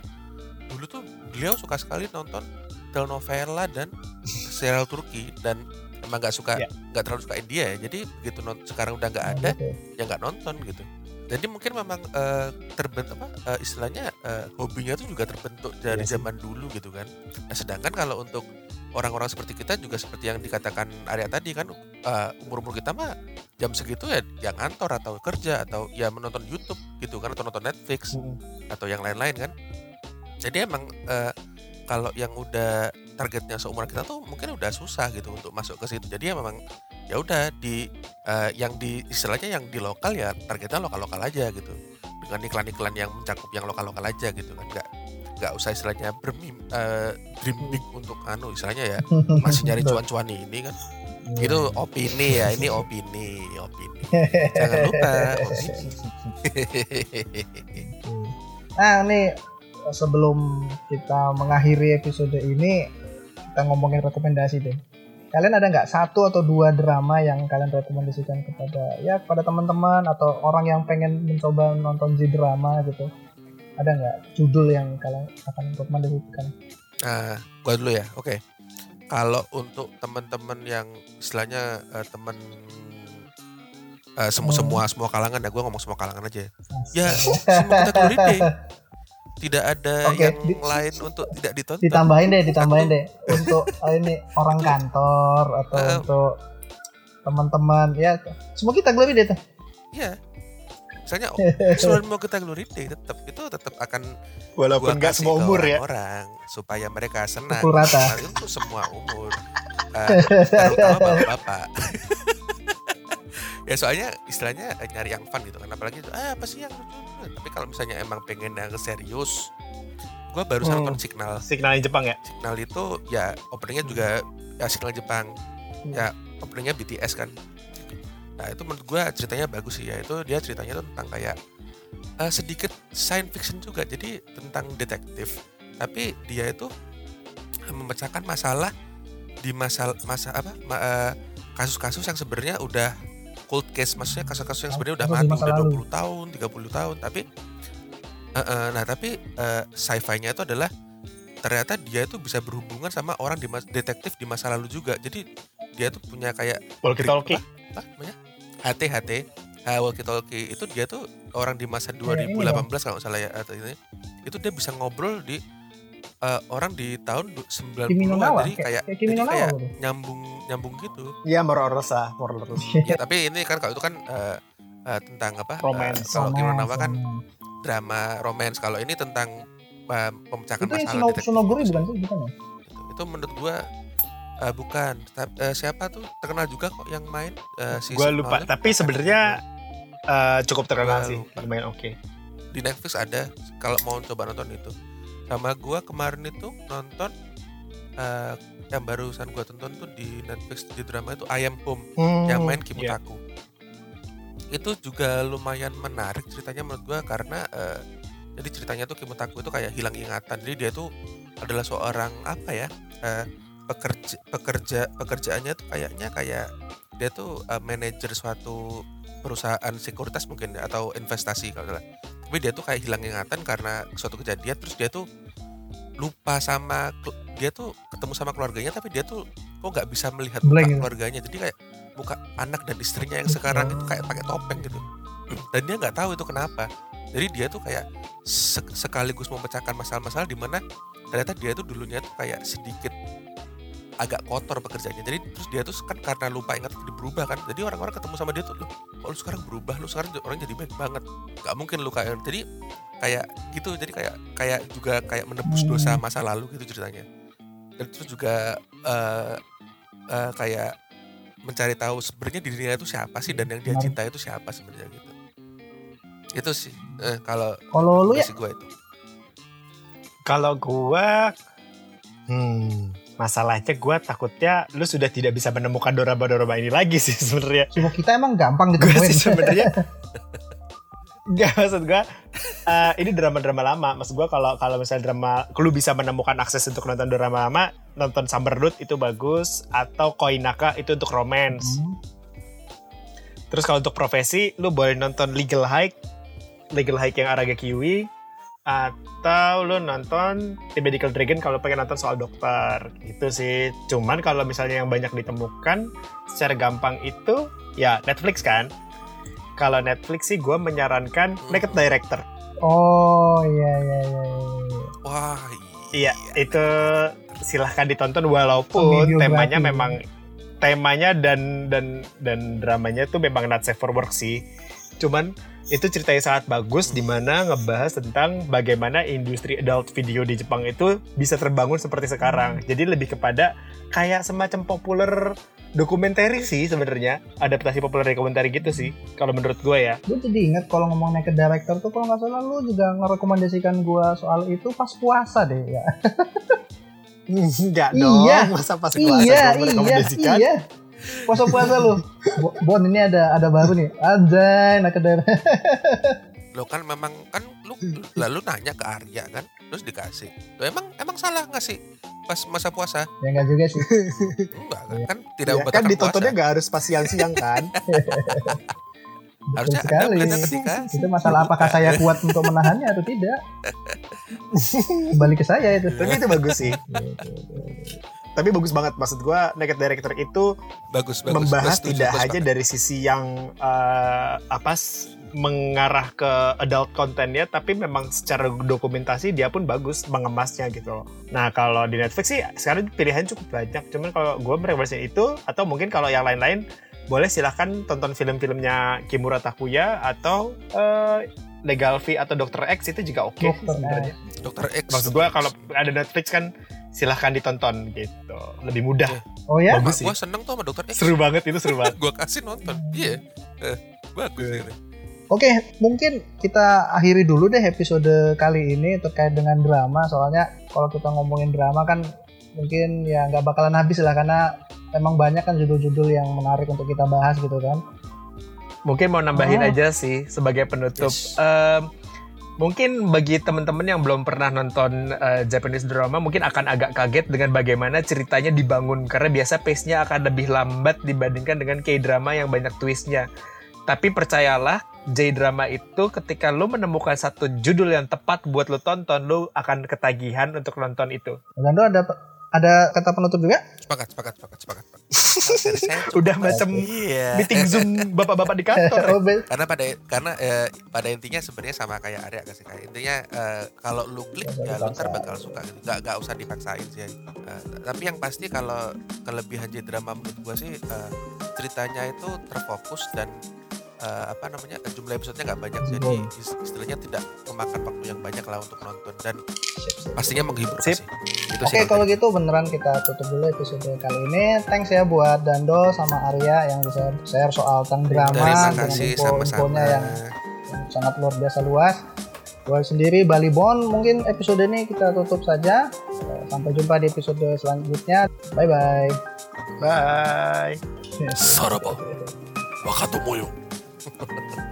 dulu tuh beliau suka sekali nonton telenovela dan serial Turki dan emang nggak suka Ya. nggak terlalu suka India ya jadi begitu non- sekarang udah nggak Nah, ada gitu. ya nggak nonton gitu jadi mungkin memang eh, terbentuk apa eh, istilahnya eh, hobinya itu juga terbentuk dari Iya sih. zaman dulu gitu kan Nah, sedangkan kalau untuk orang-orang seperti kita juga seperti yang dikatakan Arya tadi kan umur umur kita mah jam segitu ya yang kantor atau kerja atau ya menonton YouTube gitu kan atau nonton Netflix Hmm. atau yang lain-lain kan jadi emang eh, kalau yang udah targetnya seumuran kita tuh mungkin udah susah gitu untuk masuk ke situ. Jadi ya memang ya udah di eh, yang di istilahnya yang di lokal ya targetnya lokal lokal aja gitu. Dengan iklan-iklan yang mencakup yang lokal lokal aja gitu kan. Nggak nggak usah istilahnya bermim eh, dream big untuk anu istilahnya ya masih nyari cuan-cuan ini kan. Iya. itu opini ya ini opini opini. Jangan lupa opini. Nah, nih sebelum kita mengakhiri episode ini, kita ngomongin rekomendasi deh. Kalian ada nggak satu atau dua drama yang kalian rekomendasikan kepada ya kepada teman-teman atau orang yang pengen mencoba nonton J drama gitu? Ada nggak judul yang kalian akan rekomendasikan? Nah, gua dulu ya. Oke. Kalau untuk teman-teman yang istilahnya eh, teman eh, semua semua semua kalangan ya, gua ngomong semua kalangan aja. Ya, semua deh. Tidak ada Oke, yang di- lain untuk tidak ditonton. Ditambahin deh, ditambahin deh untuk eh, ini orang kantor atau Eh. untuk teman-teman ya semua kita lebih deh tuh. Iya. Misalnya selain mau kita glory day tetap itu tetap akan Walaupun nggak semua umur ya. orang supaya mereka senang. Pukul rata. Nah, itu semua umur. Eh, terutama bapak-bapak. Ya soalnya istilahnya eh, nyari yang fun gitu kan. Apalagi itu ah, apa sih yang lucu? Tapi kalau misalnya emang pengen yang serius gua barusan Hmm. nonton Signal. Signal Jepang ya. Signal itu ya openingnya juga ya Signal Jepang. Ya openingnya BTS kan. Nah itu menurut gua ceritanya bagus sih. Ya itu dia ceritanya tuh tentang kayak eh, sedikit science fiction juga. Jadi tentang detektif. Tapi dia itu memecahkan masalah di masa masa apa? Ma- eh, kasus-kasus yang sebenarnya udah cold case maksudnya kasus-kasus yang sebenarnya udah mati udah lalu. 20 tahun 30 tahun tapi eh, eh, nah tapi eh, sci-fi-nya itu adalah ternyata dia itu bisa berhubungan sama orang di mas- detektif di masa lalu juga. Jadi dia tuh punya kayak Walkie talkie. apa namanya? HT HT uh, walkie talkie itu dia tuh orang di masa Kayak ini 2018 kalau nggak salah ya atau ini. Itu dia bisa ngobrol di uh, orang di tahun du- 90-an Kimi no Nawa, jadi kayak- kayak, jadi kayak gitu. nyambung nyambung gitu Iya, Mororos lah, Mororos. ya tapi ini kan kalau itu kan uh, uh, tentang apa uh, Romance. kalau Kimi no Nawa kan Sama- drama romance kalau ini tentang uh, pemecahkan itu yang masalah detektif Sunoguri gitu. bukan sih bukan ya? itu, itu menurut gua uh, bukan uh, siapa tuh terkenal juga kok yang main uh, si Gue lupa. Tapi sebenarnya eh, cukup terkenal Gua sih. Lumayan oke. di Netflix ada kalau mau coba nonton itu sama gua kemarin itu nonton eh, yang barusan gua tonton tuh di Netflix di drama itu I Am Home yang main iya. Kimutaku itu juga lumayan menarik ceritanya menurut gua karena eh, jadi ceritanya tuh Kimutaku itu kayak hilang ingatan jadi dia tuh adalah seorang apa ya eh, pekerja pekerja pekerjaannya tuh kayaknya kayak dia tuh eh, manajer suatu perusahaan sekuritas mungkin ya, atau investasi kalau salah tapi dia tuh kayak hilang ingatan karena suatu kejadian terus dia tuh lupa sama dia tuh ketemu sama keluarganya tapi dia tuh kok nggak bisa melihat muka gitu. keluarganya. Jadi kayak muka anak dan istrinya yang sekarang itu kayak pakai topeng gitu. Dan dia nggak tahu itu kenapa. Jadi dia tuh kayak sek- sekaligus memecahkan masalah-masalah di mana ternyata dia tuh dulunya tuh kayak sedikit agak kotor pekerjaannya. Jadi terus dia tuh kan karena lupa ingat jadi berubah kan. Jadi orang-orang ketemu sama dia tuh loh kok lu sekarang berubah? Lu sekarang orang jadi baik banget. Nggak mungkin lu kayak jadi kayak gitu. Jadi kayak kayak juga kayak menebus dosa masa lalu gitu ceritanya. Dan terus juga eh eh, kayak mencari tahu sebenarnya dirinya itu siapa sih dan yang dia cintai itu siapa sebenarnya gitu. Itu sih eh, kalau Kalau lu ya gue itu. Kalau gua hmm, masalahnya gua takutnya lu sudah tidak bisa menemukan dorama-dorama ini lagi sih sebenarnya. semua kita emang gampang Gue ditemuin. sih sebenarnya Gak maksud gue uh, ini drama-drama lama. Maksud gue kalau kalau misalnya drama lu bisa menemukan akses untuk nonton drama lama, nonton Summerroot itu bagus atau Koinaka itu untuk romance. Hmm. Terus kalau untuk profesi lu boleh nonton Legal Hike, Legal Hike yang Araga Kiwi atau lu nonton The Medical Dragon kalau pengen nonton soal dokter gitu sih. Cuman kalau misalnya yang banyak ditemukan secara gampang itu ya Netflix kan kalau Netflix sih gue menyarankan Naked Director. Oh iya iya iya. iya. Wah, iya. itu silahkan ditonton walaupun temanya memang temanya dan dan dan dramanya tuh memang not safe for work sih. Cuman itu ceritanya sangat bagus di mana ngebahas tentang bagaimana industri adult video di Jepang itu bisa terbangun seperti sekarang. Jadi lebih kepada kayak semacam populer dokumenter sih sebenarnya adaptasi populer dokumenter gitu sih kalau menurut gue ya gue jadi inget kalau ngomong naked director tuh kalau nggak salah lu juga ngerekomendasikan gue soal itu pas puasa deh ya enggak dong iya. masa pas puasa iya, iya, iya. Puasa puasa lu Bon ini ada ada baru nih anjay naked director lo kan memang kan lu lalu nanya ke Arya kan terus dikasih lo emang emang salah ngasih pas masa puasa? Ya enggak juga sih. enggak kan, kan tidak ya, kan ditontonnya enggak harus pas siang-siang kan. Harusnya sekali. ada ketika itu masalah apakah saya kuat untuk menahannya atau tidak. Kembali ke saya itu. Tapi itu bagus sih. Tapi bagus banget maksud gue Naked Director itu bagus, bagus membahas bagus, tidak bagus, hanya bagus. dari sisi yang uh, apa mengarah ke adult content tapi memang secara dokumentasi dia pun bagus mengemasnya gitu loh. Nah kalau di Netflix sih sekarang pilihan cukup banyak, cuman kalau gue merekomendasikan itu atau mungkin kalau yang lain-lain boleh silahkan tonton film-filmnya Kimura Takuya atau uh, Legal V atau Dr. X itu juga oke okay, sebenarnya. Dr. X. Maksud gue kalau ada Netflix kan silahkan ditonton gitu, lebih mudah. Oh ya? Bagus sih. Gue seneng tuh sama Dr. X. Seru banget itu seru banget. gue kasih nonton. Iya. Yeah. bagus yeah. ini. Oke, mungkin kita akhiri dulu deh episode kali ini terkait dengan drama. Soalnya kalau kita ngomongin drama kan mungkin ya nggak bakalan habis lah karena emang banyak kan judul-judul yang menarik untuk kita bahas gitu kan. Mungkin mau nambahin oh. aja sih sebagai penutup. Yes. Um, mungkin bagi teman-teman yang belum pernah nonton uh, Japanese drama mungkin akan agak kaget dengan bagaimana ceritanya dibangun karena biasa pace-nya akan lebih lambat dibandingkan dengan K-drama yang banyak twistnya. Tapi percayalah, J-drama itu ketika lo menemukan satu judul yang tepat buat lo tonton, lo akan ketagihan untuk nonton itu. Dan ada ada kata penutup juga? Sepakat, sepakat, sepakat, sepakat. Udah macam iya. meeting zoom bapak-bapak di kantor. oh, karena pada karena eh, pada intinya sebenarnya sama kayak Arya kasih kayak intinya eh, kalau lu klik ya lu ntar bakal suka gitu. Gak, gak usah dipaksain sih. Uh, tapi yang pasti kalau kelebihan J drama menurut gua sih uh, ceritanya itu terfokus dan uh, apa namanya jumlah episodenya nggak banyak jadi istilahnya tidak memakan waktu yang banyak lah untuk nonton dan pastinya menghibur Sip. Sih. Itu Oke kalau gitu beneran kita tutup dulu episode kali ini. Thanks ya buat Dando sama Arya yang bisa share soal tentang drama Terima kasih sama-sama. yang, yang sangat luar biasa luas. Gue sendiri Bali Bon mungkin episode ini kita tutup saja. Sampai jumpa di episode selanjutnya. Bye bye. Bye. Saraba. Wakatomo ハハハハ!